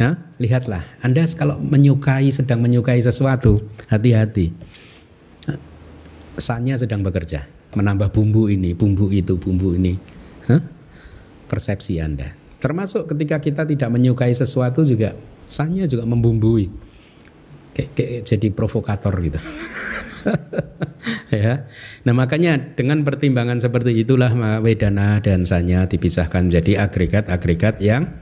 Ya lihatlah anda kalau menyukai sedang menyukai sesuatu hati-hati. Sanya sedang bekerja menambah bumbu ini bumbu itu bumbu ini. Hah? persepsi anda. Termasuk ketika kita tidak menyukai sesuatu juga sanya juga membumbui kayak, kayak jadi provokator gitu. ya. Nah, makanya dengan pertimbangan seperti itulah Wedana dan Sanya dipisahkan menjadi agregat-agregat yang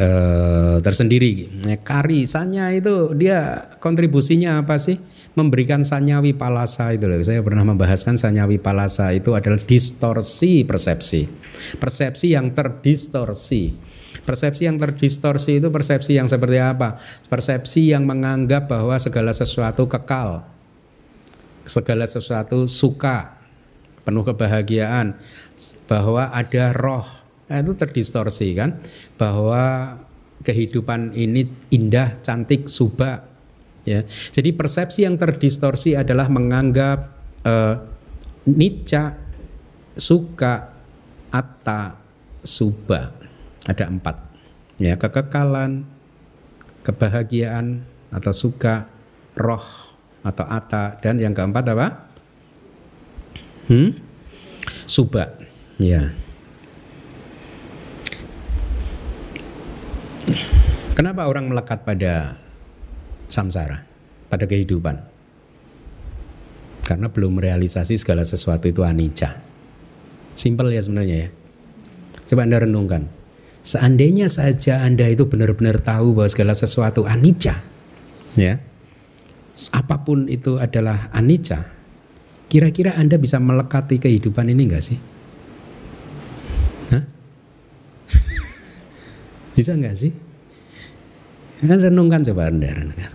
uh, tersendiri. Nah, kari Sanya itu dia kontribusinya apa sih? Memberikan sanyawi palasa itu loh. Saya pernah membahaskan sanyawi palasa itu adalah distorsi persepsi. Persepsi yang terdistorsi Persepsi yang terdistorsi itu persepsi yang seperti apa? Persepsi yang menganggap bahwa segala sesuatu kekal. segala sesuatu suka, penuh kebahagiaan, bahwa ada roh, nah, itu terdistorsi kan, bahwa kehidupan ini indah, cantik, subah. Ya, jadi persepsi yang terdistorsi adalah menganggap uh, nica, suka, atta, subah. Ada empat. Ya, kekekalan, kebahagiaan atau suka, roh atau atta dan yang keempat apa? Hmm? Subah. Ya. Kenapa orang melekat pada samsara, pada kehidupan? Karena belum merealisasi segala sesuatu itu anicca. Simpel ya sebenarnya ya. Coba Anda renungkan. Seandainya saja Anda itu benar-benar tahu bahwa segala sesuatu anicca, ya. Apa pun itu adalah anicca. Kira-kira Anda bisa melekati kehidupan ini enggak sih? Hah? bisa enggak sih? Kan renungkan coba Anda renungkan.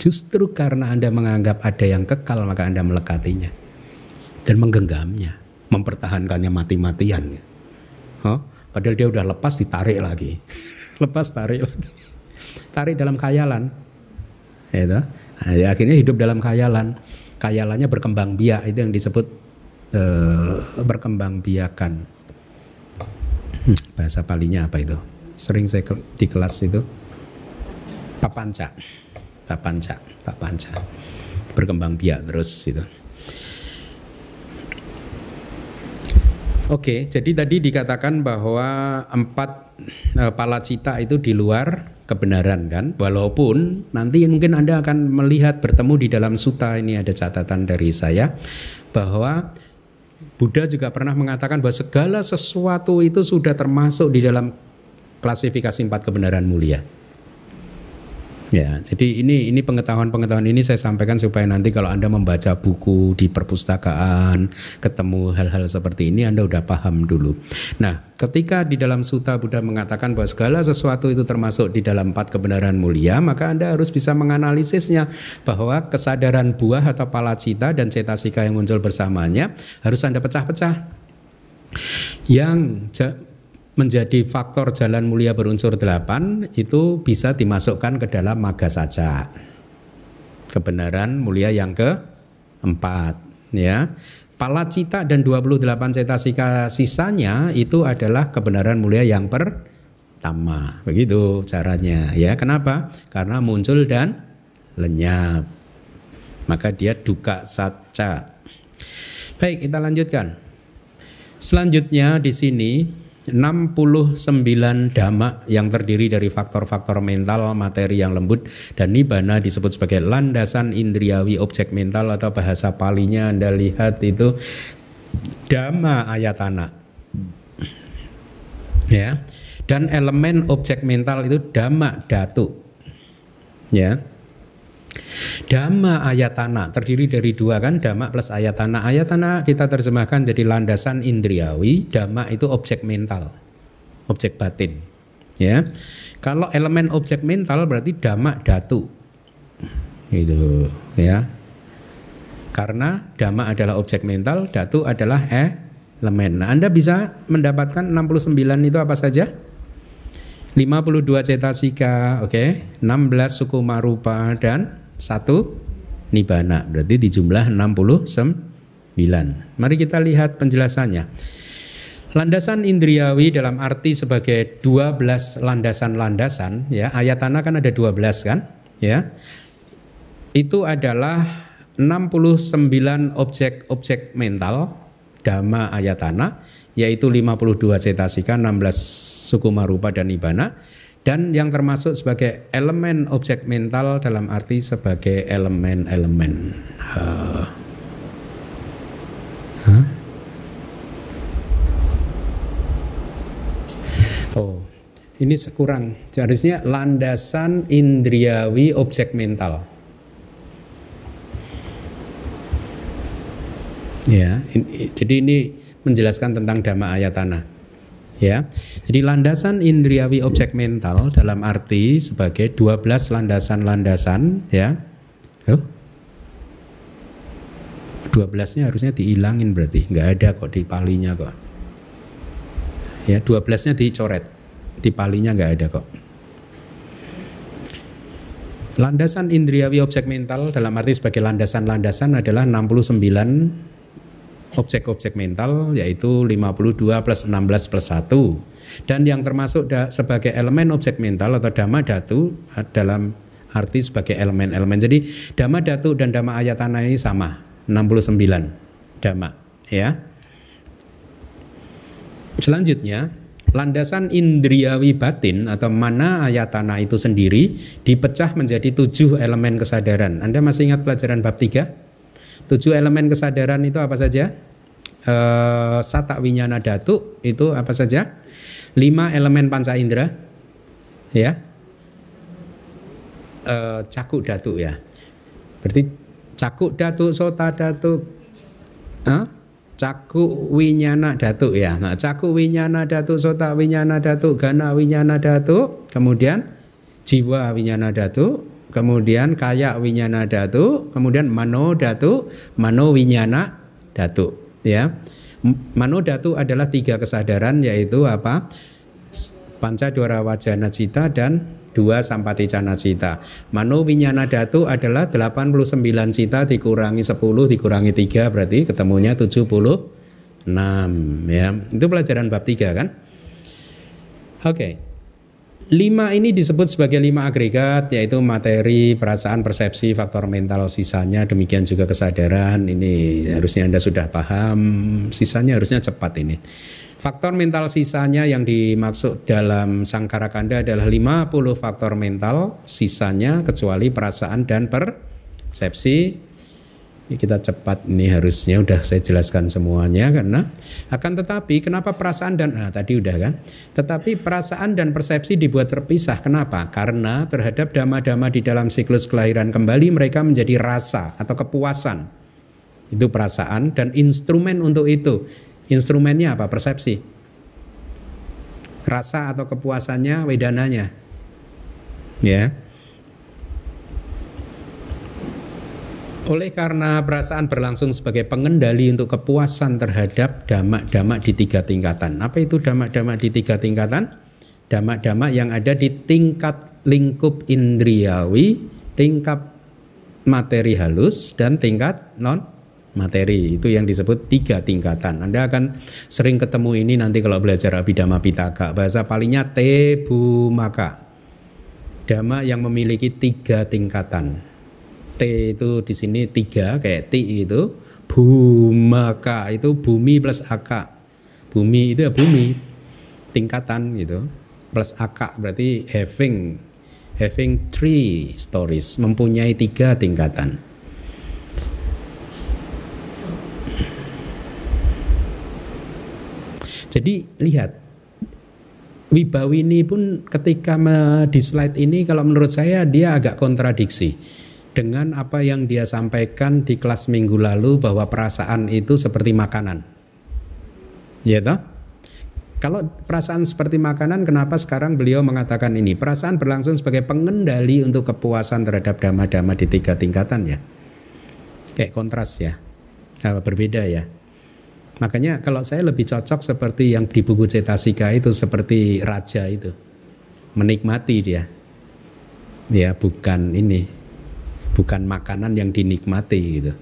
Justru karena Anda menganggap ada yang kekal maka Anda melekatinya dan menggenggamnya, mempertahankannya mati-matian. Oh, padahal dia udah lepas ditarik lagi. lepas tarik lagi. Tarik dalam khayalan. Ya, nah, ya, akhirnya hidup dalam khayalan. Khayalannya berkembang biak itu yang disebut uh, berkembang biakan. Hmm, bahasa palinya apa itu? Sering saya di kelas itu papanca papanca papanca berkembang biak terus itu Oke, jadi tadi dikatakan bahwa empat e, palacita itu di luar kebenaran kan, walaupun nanti mungkin anda akan melihat bertemu di dalam suta ini ada catatan dari saya bahwa Buddha juga pernah mengatakan bahwa segala sesuatu itu sudah termasuk di dalam klasifikasi empat kebenaran mulia. Ya, jadi ini ini pengetahuan-pengetahuan ini saya sampaikan supaya nanti kalau Anda membaca buku di perpustakaan, ketemu hal-hal seperti ini Anda udah paham dulu. Nah, ketika di dalam suta Buddha mengatakan bahwa segala sesuatu itu termasuk di dalam empat kebenaran mulia, maka Anda harus bisa menganalisisnya bahwa kesadaran buah atau palacita dan cetasika yang muncul bersamanya harus Anda pecah-pecah. Yang menjadi faktor jalan mulia berunsur delapan itu bisa dimasukkan ke dalam maga saja. Kebenaran mulia yang keempat ya. Palacita dan 28 cetasika sisanya itu adalah kebenaran mulia yang pertama. Begitu caranya ya. Kenapa? Karena muncul dan lenyap. Maka dia duka saja. Baik, kita lanjutkan. Selanjutnya di sini 69 dhamma yang terdiri dari faktor-faktor mental, materi yang lembut dan nibana disebut sebagai landasan indriawi objek mental atau bahasa palinya Anda lihat itu dhamma ayatana. Ya. Dan elemen objek mental itu dhamma datu. Ya. Dhamma ayatana terdiri dari dua kan dhamma plus ayatana. Ayatana kita terjemahkan jadi landasan indriawi, dhamma itu objek mental, objek batin. Ya. Kalau elemen objek mental berarti dhamma datu. Itu ya. Karena dhamma adalah objek mental, datu adalah elemen. Nah, Anda bisa mendapatkan 69 itu apa saja? 52 cetasika, oke, okay? 16 suku marupa dan satu nibana berarti di jumlah 69 mari kita lihat penjelasannya. Landasan indriawi dalam arti sebagai 12 landasan-landasan ya ayatana kan ada 12 kan ya itu adalah 69 objek-objek mental dhamma ayatana yaitu 52 cetasika 16 suku marupa dan nibana dan yang termasuk sebagai elemen objek mental dalam arti sebagai elemen-elemen. Oh, ini sekurang. Harusnya landasan indriawi objek mental. Ya, ini, jadi ini menjelaskan tentang dhamma ayatana ya. Jadi landasan indriawi objek mental dalam arti sebagai 12 landasan-landasan ya. Oh. 12-nya harusnya dihilangin berarti, nggak ada kok di palinya kok. Ya, 12-nya dicoret, di palinya nggak ada kok. Landasan indriawi objek mental dalam arti sebagai landasan-landasan adalah 69 objek-objek mental yaitu 52 plus 16 plus 1 dan yang termasuk da, sebagai elemen objek mental atau dhamma datu dalam arti sebagai elemen-elemen. Jadi dhamma datu dan dhamma ayatana ini sama 69 dhamma ya. Selanjutnya landasan indriawi batin atau mana ayatana itu sendiri dipecah menjadi tujuh elemen kesadaran. Anda masih ingat pelajaran bab tiga? Tujuh elemen kesadaran itu apa saja? E, sata winyana datu itu apa saja? Lima elemen panca indera, ya. E, cakuk datu ya. Berarti cakuk datu, sota datu, huh? caku winyana datu ya. Nah, caku winyana datu, sota winyana datu, gana winyana datu, kemudian jiwa winyana datu, kemudian kaya winyana datu, kemudian mano datu, mano winyana datu, ya. Mano datu adalah tiga kesadaran yaitu apa? Panca dwara wajana cita dan dua sampati cana cita. Mano winyana datu adalah 89 cita dikurangi 10 dikurangi 3 berarti ketemunya 76 ya. Itu pelajaran bab 3 kan? Oke. Okay. Lima ini disebut sebagai lima agregat yaitu materi, perasaan, persepsi, faktor mental sisanya demikian juga kesadaran. Ini harusnya Anda sudah paham. Sisanya harusnya cepat ini. Faktor mental sisanya yang dimaksud dalam Sangkara Kanda adalah 50 faktor mental sisanya kecuali perasaan dan persepsi. Kita cepat ini harusnya udah saya jelaskan semuanya karena akan tetapi kenapa perasaan dan ah, tadi udah kan. Tetapi perasaan dan persepsi dibuat terpisah. Kenapa? Karena terhadap dama-dama di dalam siklus kelahiran kembali mereka menjadi rasa atau kepuasan. Itu perasaan dan instrumen untuk itu Instrumennya apa? Persepsi. Rasa atau kepuasannya, wedananya. Ya. Oleh karena perasaan berlangsung sebagai pengendali untuk kepuasan terhadap damak-damak di tiga tingkatan. Apa itu damak-damak di tiga tingkatan? Damak-damak yang ada di tingkat lingkup indriawi, tingkat materi halus, dan tingkat non materi itu yang disebut tiga tingkatan. Anda akan sering ketemu ini nanti kalau belajar Abhidhamma Pitaka. Bahasa palingnya tebu maka. Dhamma yang memiliki tiga tingkatan. T itu di sini tiga kayak T itu. Bumaka itu bumi plus aka. Bumi itu ya bumi tingkatan gitu. Plus aka berarti having having three stories, mempunyai tiga tingkatan. Jadi lihat Wibawi ini pun ketika di slide ini kalau menurut saya dia agak kontradiksi dengan apa yang dia sampaikan di kelas minggu lalu bahwa perasaan itu seperti makanan. Ya toh? Kalau perasaan seperti makanan, kenapa sekarang beliau mengatakan ini? Perasaan berlangsung sebagai pengendali untuk kepuasan terhadap dhamma-dhamma di tiga tingkatan ya. Kayak kontras ya. Berbeda ya. Makanya kalau saya lebih cocok seperti yang di buku Cetasika itu seperti raja itu. Menikmati dia. Ya, bukan ini. Bukan makanan yang dinikmati gitu.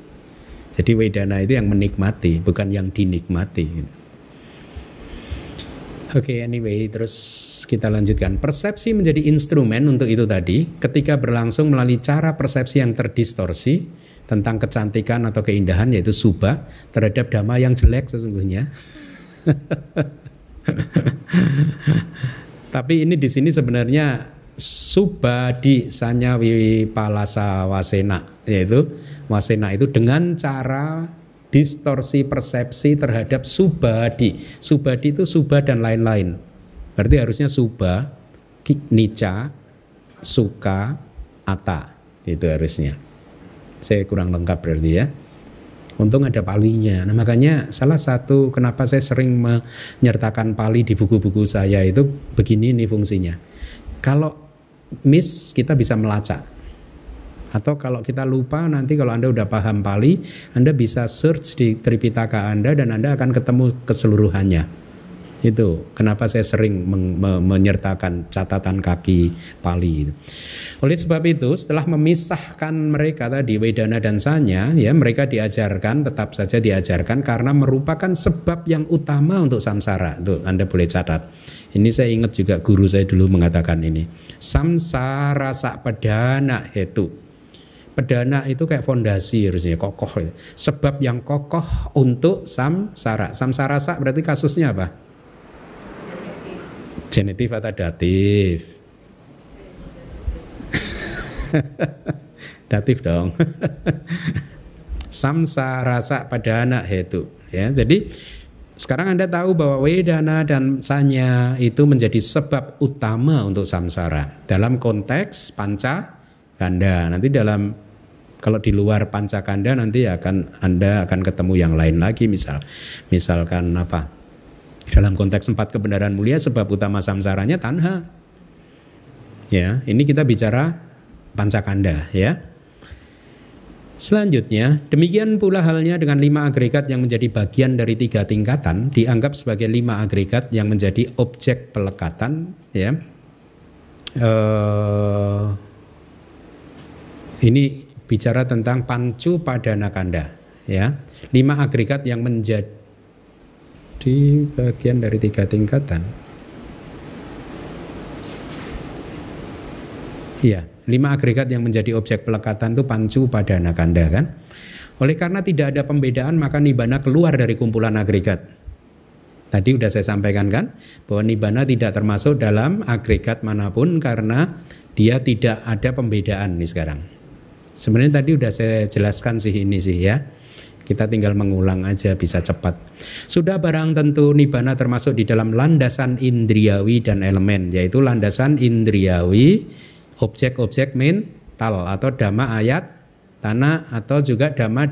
Jadi Wedana itu yang menikmati, bukan yang dinikmati gitu. Oke, okay, anyway, terus kita lanjutkan. Persepsi menjadi instrumen untuk itu tadi ketika berlangsung melalui cara persepsi yang terdistorsi tentang kecantikan atau keindahan yaitu subah terhadap dhamma yang jelek sesungguhnya. Tapi ini di sini sebenarnya subadi sanyawi palasa wasena yaitu wasena itu dengan cara distorsi persepsi terhadap subadi. Subadi itu subah dan lain-lain. Berarti harusnya subah, nica, suka, ata. Itu harusnya. Saya kurang lengkap berarti ya. Untung ada palinya. Nah makanya salah satu kenapa saya sering menyertakan pali di buku-buku saya itu begini nih fungsinya. Kalau miss kita bisa melacak. Atau kalau kita lupa nanti kalau Anda udah paham Pali, Anda bisa search di Tripitaka Anda dan Anda akan ketemu keseluruhannya. Itu kenapa saya sering men menyertakan catatan kaki Pali. Oleh sebab itu, setelah memisahkan mereka tadi Wedana dan Sanya, ya mereka diajarkan tetap saja diajarkan karena merupakan sebab yang utama untuk samsara. Tuh, Anda boleh catat. Ini saya ingat juga guru saya dulu mengatakan ini. Samsara sak pedana hetu. Pedana itu kayak fondasi harusnya kokoh. Sebab yang kokoh untuk samsara. Samsara sak berarti kasusnya apa? Genitif atau datif? datif dong. Samsa rasa pada anak itu. Ya, jadi sekarang Anda tahu bahwa Wedana dan Sanya itu menjadi sebab utama untuk samsara dalam konteks panca kanda. Nanti dalam kalau di luar panca kanda nanti akan Anda akan ketemu yang lain lagi misal misalkan apa? Dalam konteks empat kebenaran mulia sebab utama samsaranya tanha. Ya, ini kita bicara pancakanda ya. Selanjutnya, demikian pula halnya dengan lima agregat yang menjadi bagian dari tiga tingkatan dianggap sebagai lima agregat yang menjadi objek pelekatan ya. Uh, ini bicara tentang pancu padana kanda ya. Lima agregat yang menjadi di bagian dari tiga tingkatan. Iya, lima agregat yang menjadi objek pelekatan itu pancu pada anakanda kan. Oleh karena tidak ada pembedaan maka nibana keluar dari kumpulan agregat. Tadi sudah saya sampaikan kan bahwa nibana tidak termasuk dalam agregat mana pun karena dia tidak ada pembedaan nih sekarang. Sebenarnya tadi sudah saya jelaskan sih ini sih ya. Kita tinggal mengulang aja bisa cepat. Sudah barang tentu nibana termasuk di dalam landasan indriawi dan elemen yaitu landasan indriawi objek-objek mental atau dhamma ayat tanah atau juga dhamma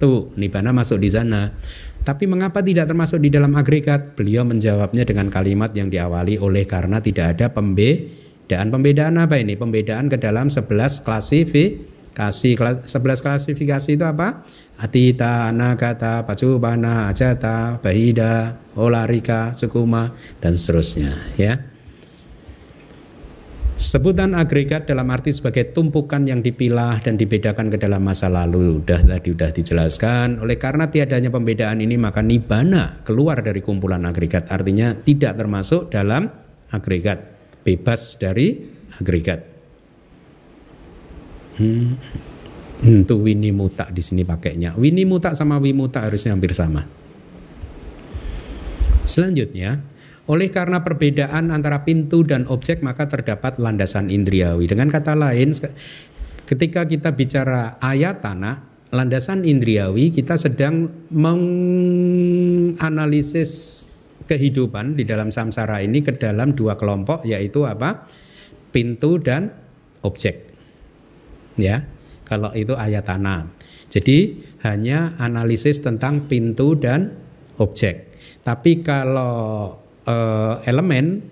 tuh nibana masuk di sana. Tapi mengapa tidak termasuk di dalam agregat? Beliau menjawabnya dengan kalimat yang diawali oleh karena tidak ada pembedaan. Pembedaan apa ini? Pembedaan ke dalam 11 klasifikasi. 11 klasifikasi itu apa? Atita, Anagata, Pacubana, Ajata, Bahida, Olarika, Sukuma, dan seterusnya. Ya. Sebutan agregat dalam arti sebagai tumpukan yang dipilah dan dibedakan ke dalam masa lalu. Sudah tadi sudah dijelaskan. Oleh karena tiadanya pembedaan ini maka nibana keluar dari kumpulan agregat. Artinya tidak termasuk dalam agregat. Bebas dari agregat. Hmm. Untuk wini muta di sini pakainya. Wini muta sama wimuta harusnya hampir sama. Selanjutnya, oleh karena perbedaan antara pintu dan objek maka terdapat landasan indriawi. Dengan kata lain, ketika kita bicara ayatana, landasan indriawi kita sedang menganalisis kehidupan di dalam samsara ini ke dalam dua kelompok yaitu apa? Pintu dan objek. Ya kalau itu ayat tanah. Jadi hanya analisis tentang pintu dan objek. Tapi kalau uh, elemen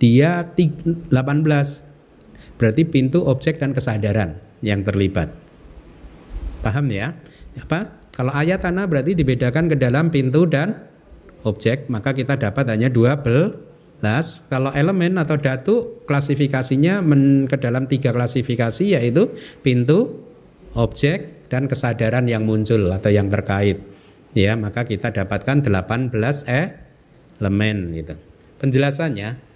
dia 18 berarti pintu, objek dan kesadaran yang terlibat. Paham ya? Apa? Kalau ayat tanah berarti dibedakan ke dalam pintu dan objek, maka kita dapat hanya 12 kalau elemen atau datu klasifikasinya men, ke dalam tiga klasifikasi yaitu pintu, objek dan kesadaran yang muncul atau yang terkait. Ya, maka kita dapatkan 18 elemen gitu. Penjelasannya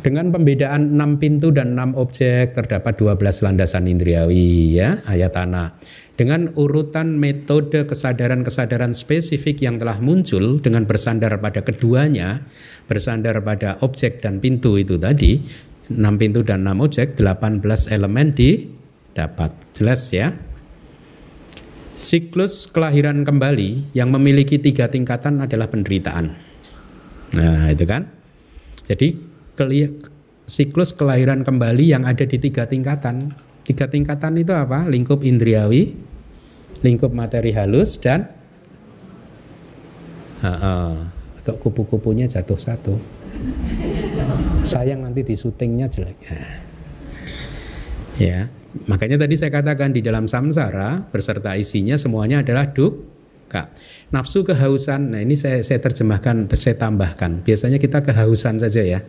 dengan pembedaan 6 pintu dan 6 objek terdapat 12 landasan indriawi ya, ayatana. Dengan urutan metode kesadaran-kesadaran spesifik yang telah muncul dengan bersandar pada keduanya, bersandar pada objek dan pintu itu tadi, 6 pintu dan 6 objek, 18 elemen di dapat. Jelas ya? Siklus kelahiran kembali yang memiliki tiga tingkatan adalah penderitaan. Nah itu kan. Jadi siklus kelahiran kembali yang ada di tiga tingkatan. Tiga tingkatan itu apa? Lingkup indriawi, lingkup materi halus dan kok kupu-kupunya jatuh satu. Sayang nanti di syutingnya jelek. Ya. Makanya tadi saya katakan di dalam samsara beserta isinya semuanya adalah duka. Nafsu kehausan, nah ini saya, saya terjemahkan, saya tambahkan. Biasanya kita kehausan saja ya.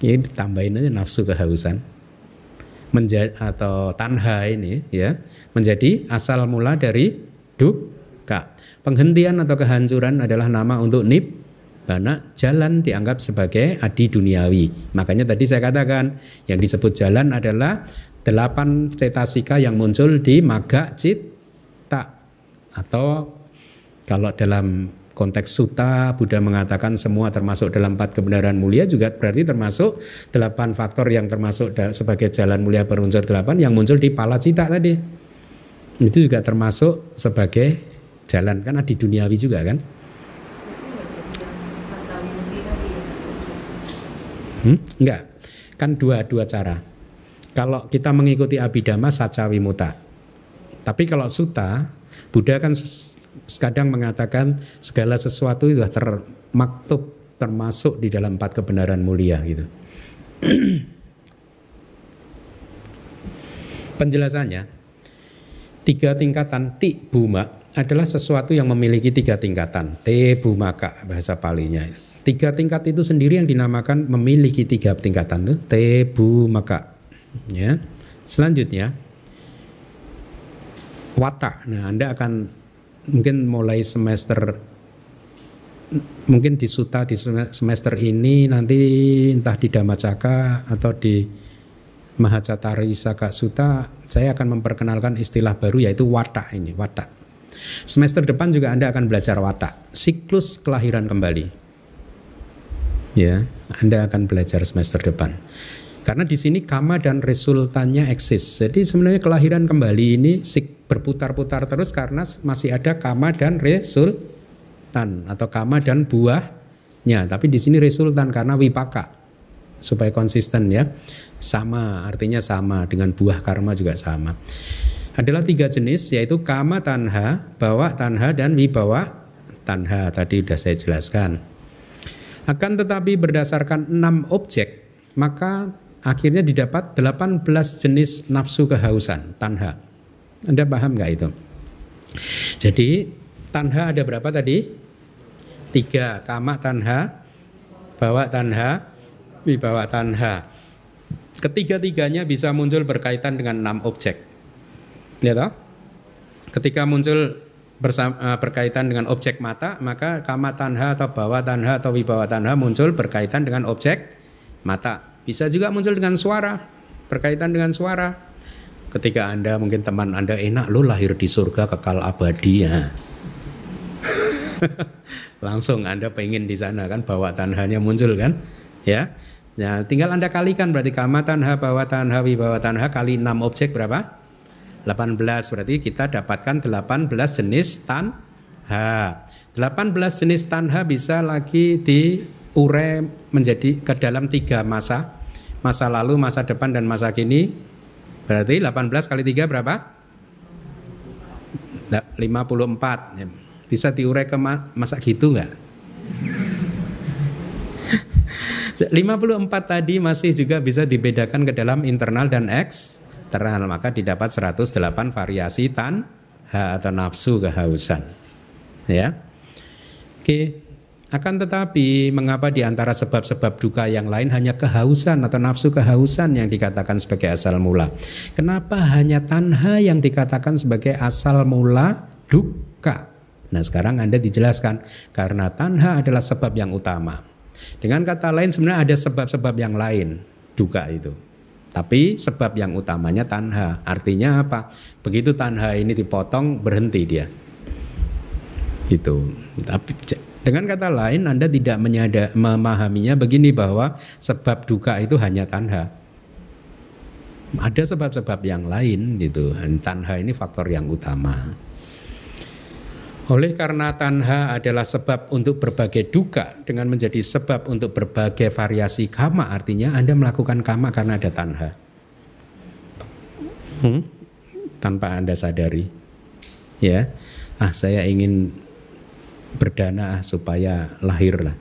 Ini tambahin aja nafsu kehausan. Menjadi, atau tanha ini ya menjadi asal mula dari duka. Penghentian atau kehancuran adalah nama untuk nip karena jalan dianggap sebagai adi duniawi. Makanya tadi saya katakan yang disebut jalan adalah delapan cetasika yang muncul di maga cita. Atau kalau dalam konteks suta Buddha mengatakan semua termasuk dalam empat kebenaran mulia juga berarti termasuk delapan faktor yang termasuk sebagai jalan mulia berunsur delapan yang muncul di pala cita tadi. Itu juga termasuk sebagai jalan. Kan di duniawi juga kan hmm? enggak kan dua dua cara kalau kita mengikuti abidama saca wimuta. Tapi kalau suta, Buddha kan kadang mengatakan segala sesuatu sudah termaktub termasuk di dalam empat kebenaran mulia gitu. Penjelasannya, tiga tingkatan ti buma adalah sesuatu yang memiliki tiga tingkatan. Te bumaka bahasa palinya. Tiga tingkat itu sendiri yang dinamakan memiliki tiga tingkatan tuh te bumaka. Ya. Selanjutnya watak. Nah, Anda akan mungkin mulai semester mungkin di suta di semester ini nanti entah di Damacaka atau di Mahacatari Saka Suta saya akan memperkenalkan istilah baru yaitu watak ini watak semester depan juga Anda akan belajar watak siklus kelahiran kembali ya Anda akan belajar semester depan karena di sini kama dan resultannya eksis. Jadi sebenarnya kelahiran kembali ini berputar-putar terus karena masih ada kama dan resultan atau kama dan buahnya. Tapi di sini resultan karena wipaka supaya konsisten ya. Sama artinya sama dengan buah karma juga sama. Adalah tiga jenis yaitu kama tanha, bawa tanha dan wibawa tanha. Tadi sudah saya jelaskan. Akan tetapi berdasarkan enam objek maka akhirnya didapat 18 jenis nafsu kehausan, tanha. Anda paham nggak itu? Jadi tanha ada berapa tadi? Tiga, kama tanha, bawa tanha, wibawa tanha. Ketiga-tiganya bisa muncul berkaitan dengan enam objek. Ya? Ketika muncul bersama, uh, berkaitan dengan objek mata, maka kama tanha atau bawa tanha atau wibawa tanha muncul berkaitan dengan objek mata. Bisa juga muncul dengan suara, berkaitan dengan suara. Ketika Anda mungkin teman Anda enak lo lahir di surga kekal abadi ya. Langsung Anda pengen di sana kan bawa tanhanya muncul kan? Ya. Ya, tinggal Anda kalikan berarti kama tanha bawa tanha wibawa tanha kali 6 objek berapa? 18 berarti kita dapatkan 18 jenis tanha. 18 jenis tanha bisa lagi diure menjadi ke dalam tiga masa masa lalu, masa depan dan masa kini. Berarti 18 kali 3 berapa? 54. Ya. Bisa diurai ke masa gitu nggak? 54 tadi masih juga bisa dibedakan ke dalam internal dan eksternal. Maka didapat 108 variasi tan atau nafsu kehausan. Ya. Oke. Akan tetapi, mengapa di antara sebab-sebab duka yang lain hanya kehausan atau nafsu kehausan yang dikatakan sebagai asal mula? Kenapa hanya tanha yang dikatakan sebagai asal mula duka? Nah, sekarang Anda dijelaskan karena tanha adalah sebab yang utama. Dengan kata lain sebenarnya ada sebab-sebab yang lain duka itu. Tapi sebab yang utamanya tanha. Artinya apa? Begitu tanha ini dipotong berhenti dia. Itu. Tapi dengan kata lain, Anda tidak menyada, memahaminya begini bahwa sebab duka itu hanya tanha. Ada sebab-sebab yang lain gitu. Tanha ini faktor yang utama. Oleh karena tanha adalah sebab untuk berbagai duka dengan menjadi sebab untuk berbagai variasi kama artinya Anda melakukan kama karena ada tanha. Hmm? Tanpa Anda sadari. Ya. Ah, saya ingin berdana supaya lahir lah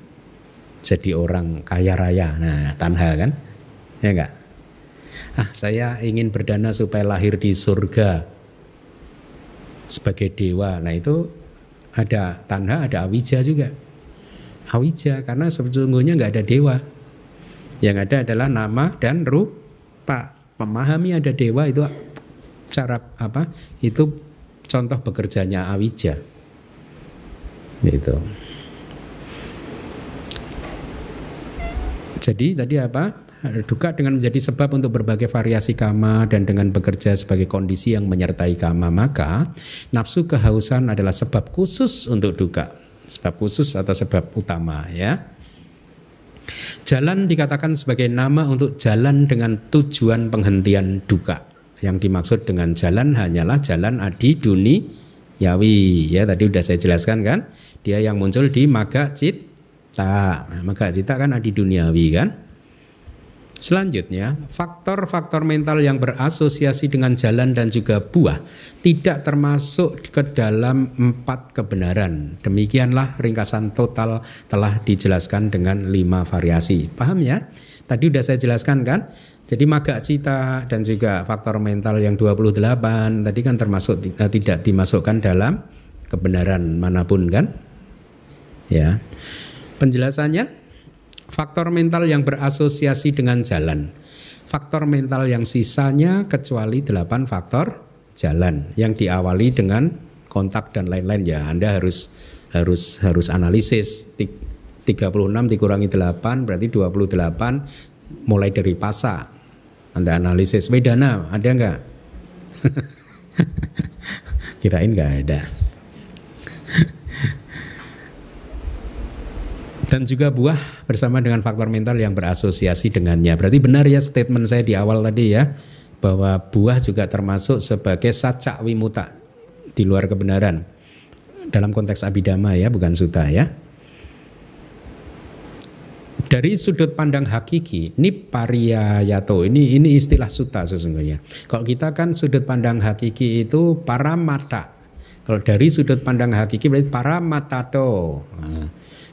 jadi orang kaya raya nah tanha kan ya enggak ah saya ingin berdana supaya lahir di surga sebagai dewa. Nah itu ada tanda, ada awija juga. Awija karena sebetulnya nggak ada dewa. Yang ada adalah nama dan rupa. Memahami ada dewa itu cara apa? Itu contoh bekerjanya awija. Itu. Jadi tadi apa? Duka dengan menjadi sebab untuk berbagai variasi kama dan dengan bekerja sebagai kondisi yang menyertai kama maka nafsu kehausan adalah sebab khusus untuk duka. Sebab khusus atau sebab utama ya. Jalan dikatakan sebagai nama untuk jalan dengan tujuan penghentian duka. Yang dimaksud dengan jalan hanyalah jalan adi duni yawi ya. Tadi udah saya jelaskan kan? Dia yang muncul di maga cita maga cita kan adi duniawi kan Selanjutnya, faktor-faktor mental yang berasosiasi dengan jalan dan juga buah tidak termasuk ke dalam empat kebenaran. Demikianlah ringkasan total telah dijelaskan dengan lima variasi. Paham ya? Tadi sudah saya jelaskan kan? Jadi maga cita dan juga faktor mental yang 28 tadi kan termasuk eh, tidak dimasukkan dalam kebenaran mana pun kan? Ya. Penjelasannya faktor mental yang berasosiasi dengan jalan. Faktor mental yang sisanya kecuali delapan faktor jalan yang diawali dengan kontak dan lain-lain ya. Anda harus harus harus analisis. 36 dikurangi 8 berarti 28 mulai dari pasa Anda analisis. Wedana ada enggak kirain enggak ada dan juga buah bersama dengan faktor mental yang berasosiasi dengannya. Berarti benar ya statement saya di awal tadi ya bahwa buah juga termasuk sebagai sacak wimuta di luar kebenaran dalam konteks abidama ya bukan suta ya. Dari sudut pandang hakiki, nipariyayato ini ini istilah suta sesungguhnya. Kalau kita kan sudut pandang hakiki itu para mata. Kalau dari sudut pandang hakiki berarti para matato. Nah,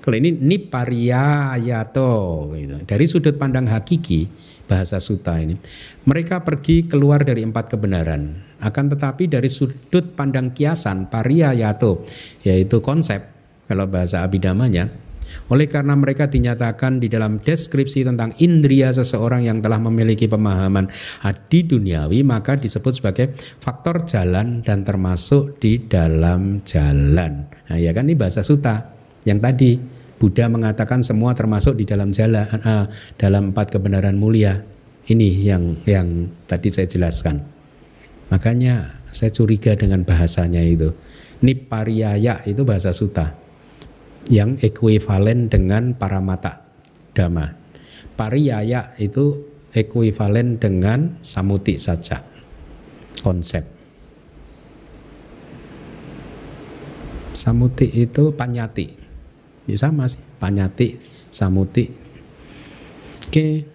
kalau ini nipariyayato gitu. Dari sudut pandang hakiki bahasa suta ini, mereka pergi keluar dari empat kebenaran. Akan tetapi dari sudut pandang kiasan pariyayato yaitu konsep kalau bahasa abidamanya oleh karena mereka dinyatakan di dalam deskripsi tentang indria seseorang yang telah memiliki pemahaman adi duniawi maka disebut sebagai faktor jalan dan termasuk di dalam jalan. Nah, ya kan ini bahasa suta yang tadi Buddha mengatakan semua termasuk di dalam jalan uh, dalam empat kebenaran mulia. Ini yang yang tadi saya jelaskan. Makanya saya curiga dengan bahasanya itu. Nipariyaya itu bahasa suta yang ekuivalen dengan paramata dhamma. Pariyaya itu ekuivalen dengan samuti saja konsep. Samuti itu panyati Ya sama sih, Panyati, Samuti. Oke.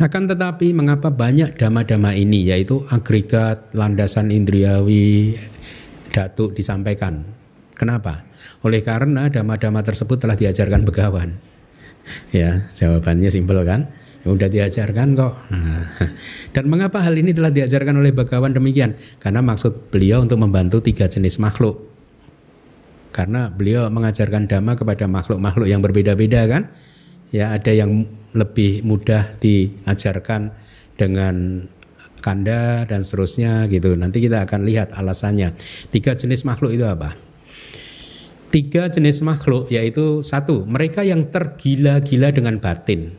Akan tetapi mengapa banyak dama-dama ini yaitu agregat, landasan indriawi, datuk disampaikan. Kenapa? Oleh karena dama-dama tersebut telah diajarkan begawan. Ya, jawabannya simpel kan? Udah diajarkan kok. Nah, dan mengapa hal ini telah diajarkan oleh Bagawan demikian? Karena maksud beliau untuk membantu tiga jenis makhluk karena beliau mengajarkan dhamma kepada makhluk-makhluk yang berbeda-beda kan? Ya ada yang lebih mudah diajarkan dengan kanda dan seterusnya gitu. Nanti kita akan lihat alasannya. Tiga jenis makhluk itu apa? Tiga jenis makhluk yaitu satu mereka yang tergila-gila dengan batin.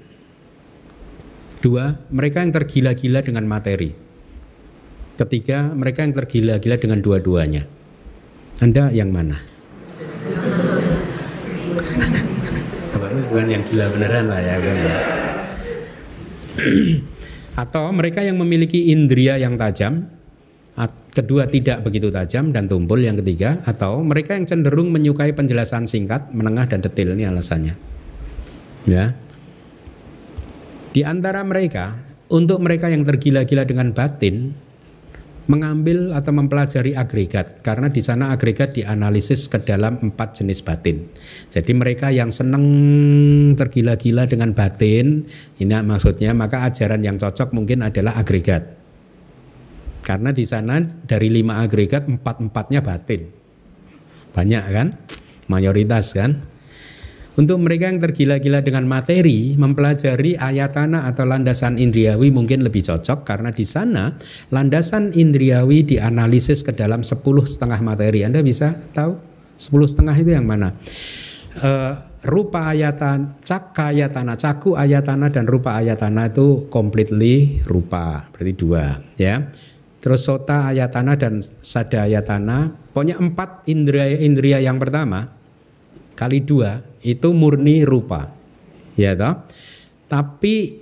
Dua mereka yang tergila-gila dengan materi. Ketiga mereka yang tergila-gila dengan dua-duanya. Anda yang mana bukan yang gila beneran lah ya kan ya. Atau mereka yang memiliki indria yang tajam, kedua tidak begitu tajam dan tumpul yang ketiga, atau mereka yang cenderung menyukai penjelasan singkat, menengah dan detail ini alasannya. Ya. Di antara mereka, untuk mereka yang tergila-gila dengan batin, mengambil atau mempelajari agregat karena di sana agregat dianalisis ke dalam empat jenis batin. Jadi mereka yang senang tergila-gila dengan batin, ini maksudnya maka ajaran yang cocok mungkin adalah agregat. Karena di sana dari lima agregat empat empatnya batin, banyak kan, mayoritas kan. Untuk mereka yang tergila-gila dengan materi, mempelajari ayatana atau landasan indriawi mungkin lebih cocok karena di sana landasan indriawi dianalisis ke dalam sepuluh setengah materi. Anda bisa tahu sepuluh setengah itu yang mana? Uh, rupa ayatan, caka ayatana, caku ayatana dan rupa ayatana itu completely rupa, berarti dua, ya. Terus sota ayatana dan sada ayatana, pokoknya empat indria indria yang pertama kali dua itu murni rupa. Ya toh? Tapi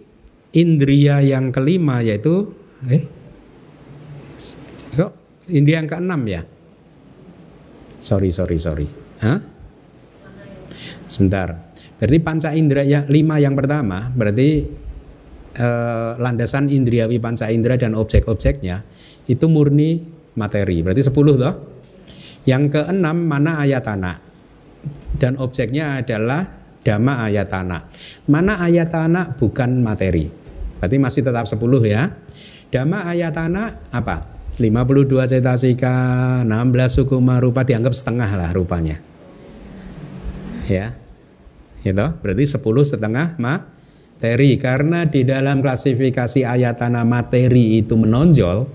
indria yang kelima yaitu eh kok indria yang keenam ya? Sorry, sorry, sorry. Hah? Sebentar. Berarti panca indera ya, lima yang pertama berarti eh, landasan indriawi panca indera dan objek-objeknya itu murni materi. Berarti sepuluh toh? Yang keenam mana ayatana? Dan objeknya adalah dhamma ayatana. Mana ayatana bukan materi. Berarti masih tetap 10 ya. Dhamma ayatana apa? 52 cetasika, 16 suku rupa dianggap setengah lah rupanya. Ya. Itu berarti 10 setengah materi karena di dalam klasifikasi ayatana materi itu menonjol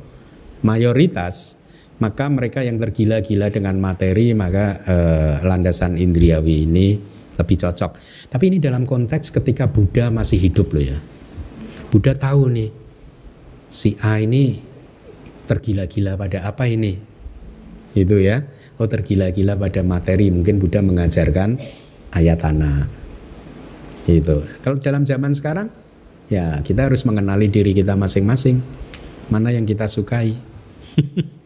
mayoritas maka mereka yang tergila-gila dengan materi maka eh, landasan indriawi ini lebih cocok. Tapi ini dalam konteks ketika Buddha masih hidup loh ya. Buddha tahu nih si A ini tergila-gila pada apa ini? Itu ya. Oh tergila-gila pada materi. Mungkin Buddha mengajarkan ayatana. Itu. Kalau dalam zaman sekarang ya kita harus mengenali diri kita masing-masing. Mana yang kita sukai.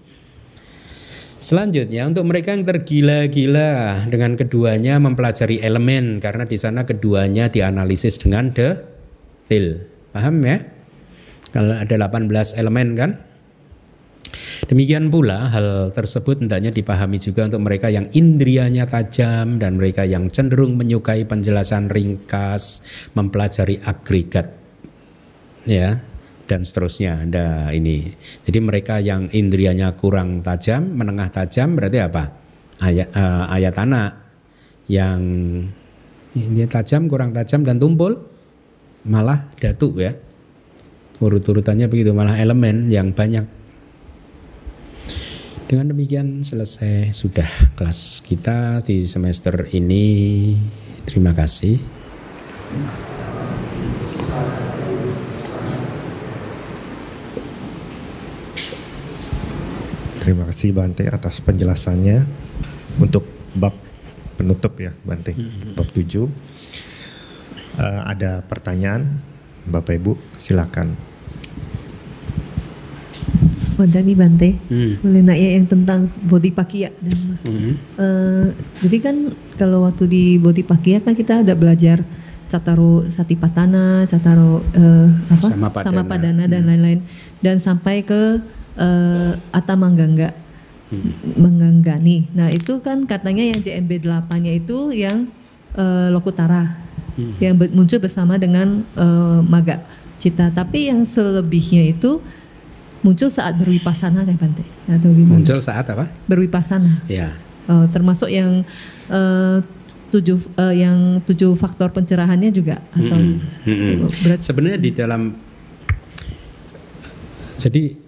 Selanjutnya untuk mereka yang tergila-gila dengan keduanya mempelajari elemen karena di sana keduanya dianalisis dengan detail. Paham ya? Kalau ada 18 elemen kan? Demikian pula hal tersebut hendaknya dipahami juga untuk mereka yang indrianya tajam dan mereka yang cenderung menyukai penjelasan ringkas, mempelajari agregat. Ya, dan seterusnya. Ada ini. Jadi mereka yang indrianya kurang tajam, menengah tajam berarti apa? Ayat uh, ayat anak yang ini tajam, kurang tajam dan tumpul malah datuk ya. Urut-urutannya begitu malah elemen yang banyak. Dengan demikian selesai sudah kelas kita di semester ini. Terima kasih. Terima kasih Bante atas penjelasannya untuk bab penutup ya Bante. Hmm. Bab 7. Uh, eh, ada pertanyaan Bapak Ibu silakan. Wadani Bante, hmm. boleh nanya yang tentang body pakia dan hmm. uh, jadi kan kalau waktu di body pakia kan kita ada belajar cataro satipatana, cataro uh, apa sama padana, sama padana dan hmm. lain-lain hmm. dan sampai ke uh, Atta Manggangga hmm. Mengganggani. Nah itu kan katanya yang JMB 8-nya itu yang uh, Lokutara hmm. yang muncul bersama dengan uh, Maga Cita. Tapi yang selebihnya itu muncul saat berwipasana kayak Bante atau gimana? Muncul saat apa? Berwipasana. Ya. Uh, termasuk yang uh, tujuh uh, yang tujuh faktor pencerahannya juga atau hmm, hmm, hmm. sebenarnya di dalam jadi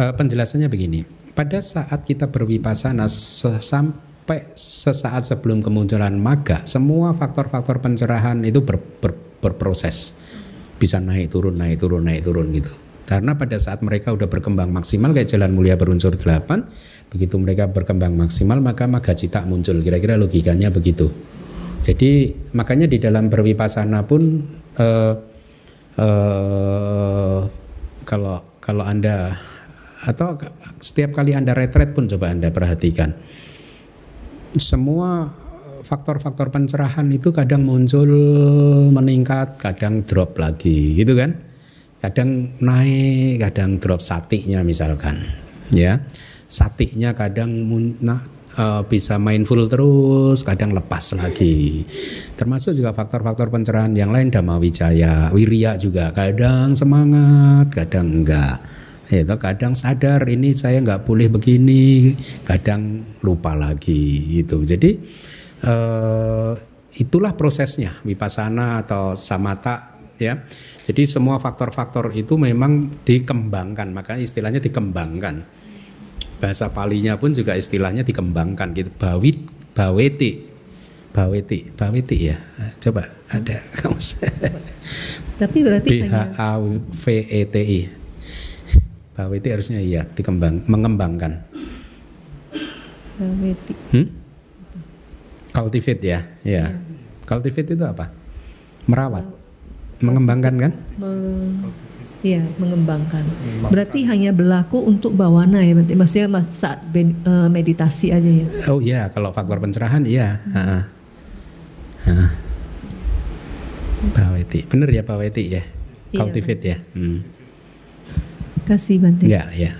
uh, penjelasannya begini. Pada saat kita berwipasana sampai sesaat sebelum kemunculan maga, semua faktor-faktor pencerahan itu ber, ber, berproses. Bisa naik turun, naik turun, naik turun gitu. Karena pada saat mereka udah berkembang maksimal kayak jalan mulia berunsur delapan, begitu mereka berkembang maksimal maka maga cita muncul. Kira-kira logikanya begitu. Jadi makanya di dalam berwipasana pun uh, uh, kalau kalau anda atau setiap kali Anda retret pun coba Anda perhatikan. Semua faktor-faktor pencerahan itu kadang muncul meningkat, kadang drop lagi, gitu kan? kadang naik, kadang drop satinya misalkan, ya. Satinya kadang nah, bisa mindful terus, kadang lepas lagi. Termasuk juga faktor-faktor pencerahan yang lain Dhamma Wijaya, Wirya juga kadang semangat, kadang enggak. Itu kadang sadar ini saya nggak boleh begini, kadang lupa lagi gitu. Jadi uh, itulah prosesnya wipasana atau samata ya. Jadi semua faktor-faktor itu memang dikembangkan, maka istilahnya dikembangkan. Bahasa palinya pun juga istilahnya dikembangkan gitu. Bawit, baweti, baweti, baweti ya. Coba ada Tapi berarti B H A V E T I. Baweti harusnya iya dikembang, mengembangkan. Baweti. Hmm? Cultivate ya, ya. Cultivate itu apa? Merawat mengembangkan kan? Iya, mengembangkan. Berarti hanya berlaku untuk bawana ya, berarti maksudnya saat eh, meditasi aja ya. Oh iya, kalau faktor pencerahan iya. Hmm. Baweti, bener ya Baweti ya, iya, cultivate ya. Hmm. Kasih Bante. Ya, ya.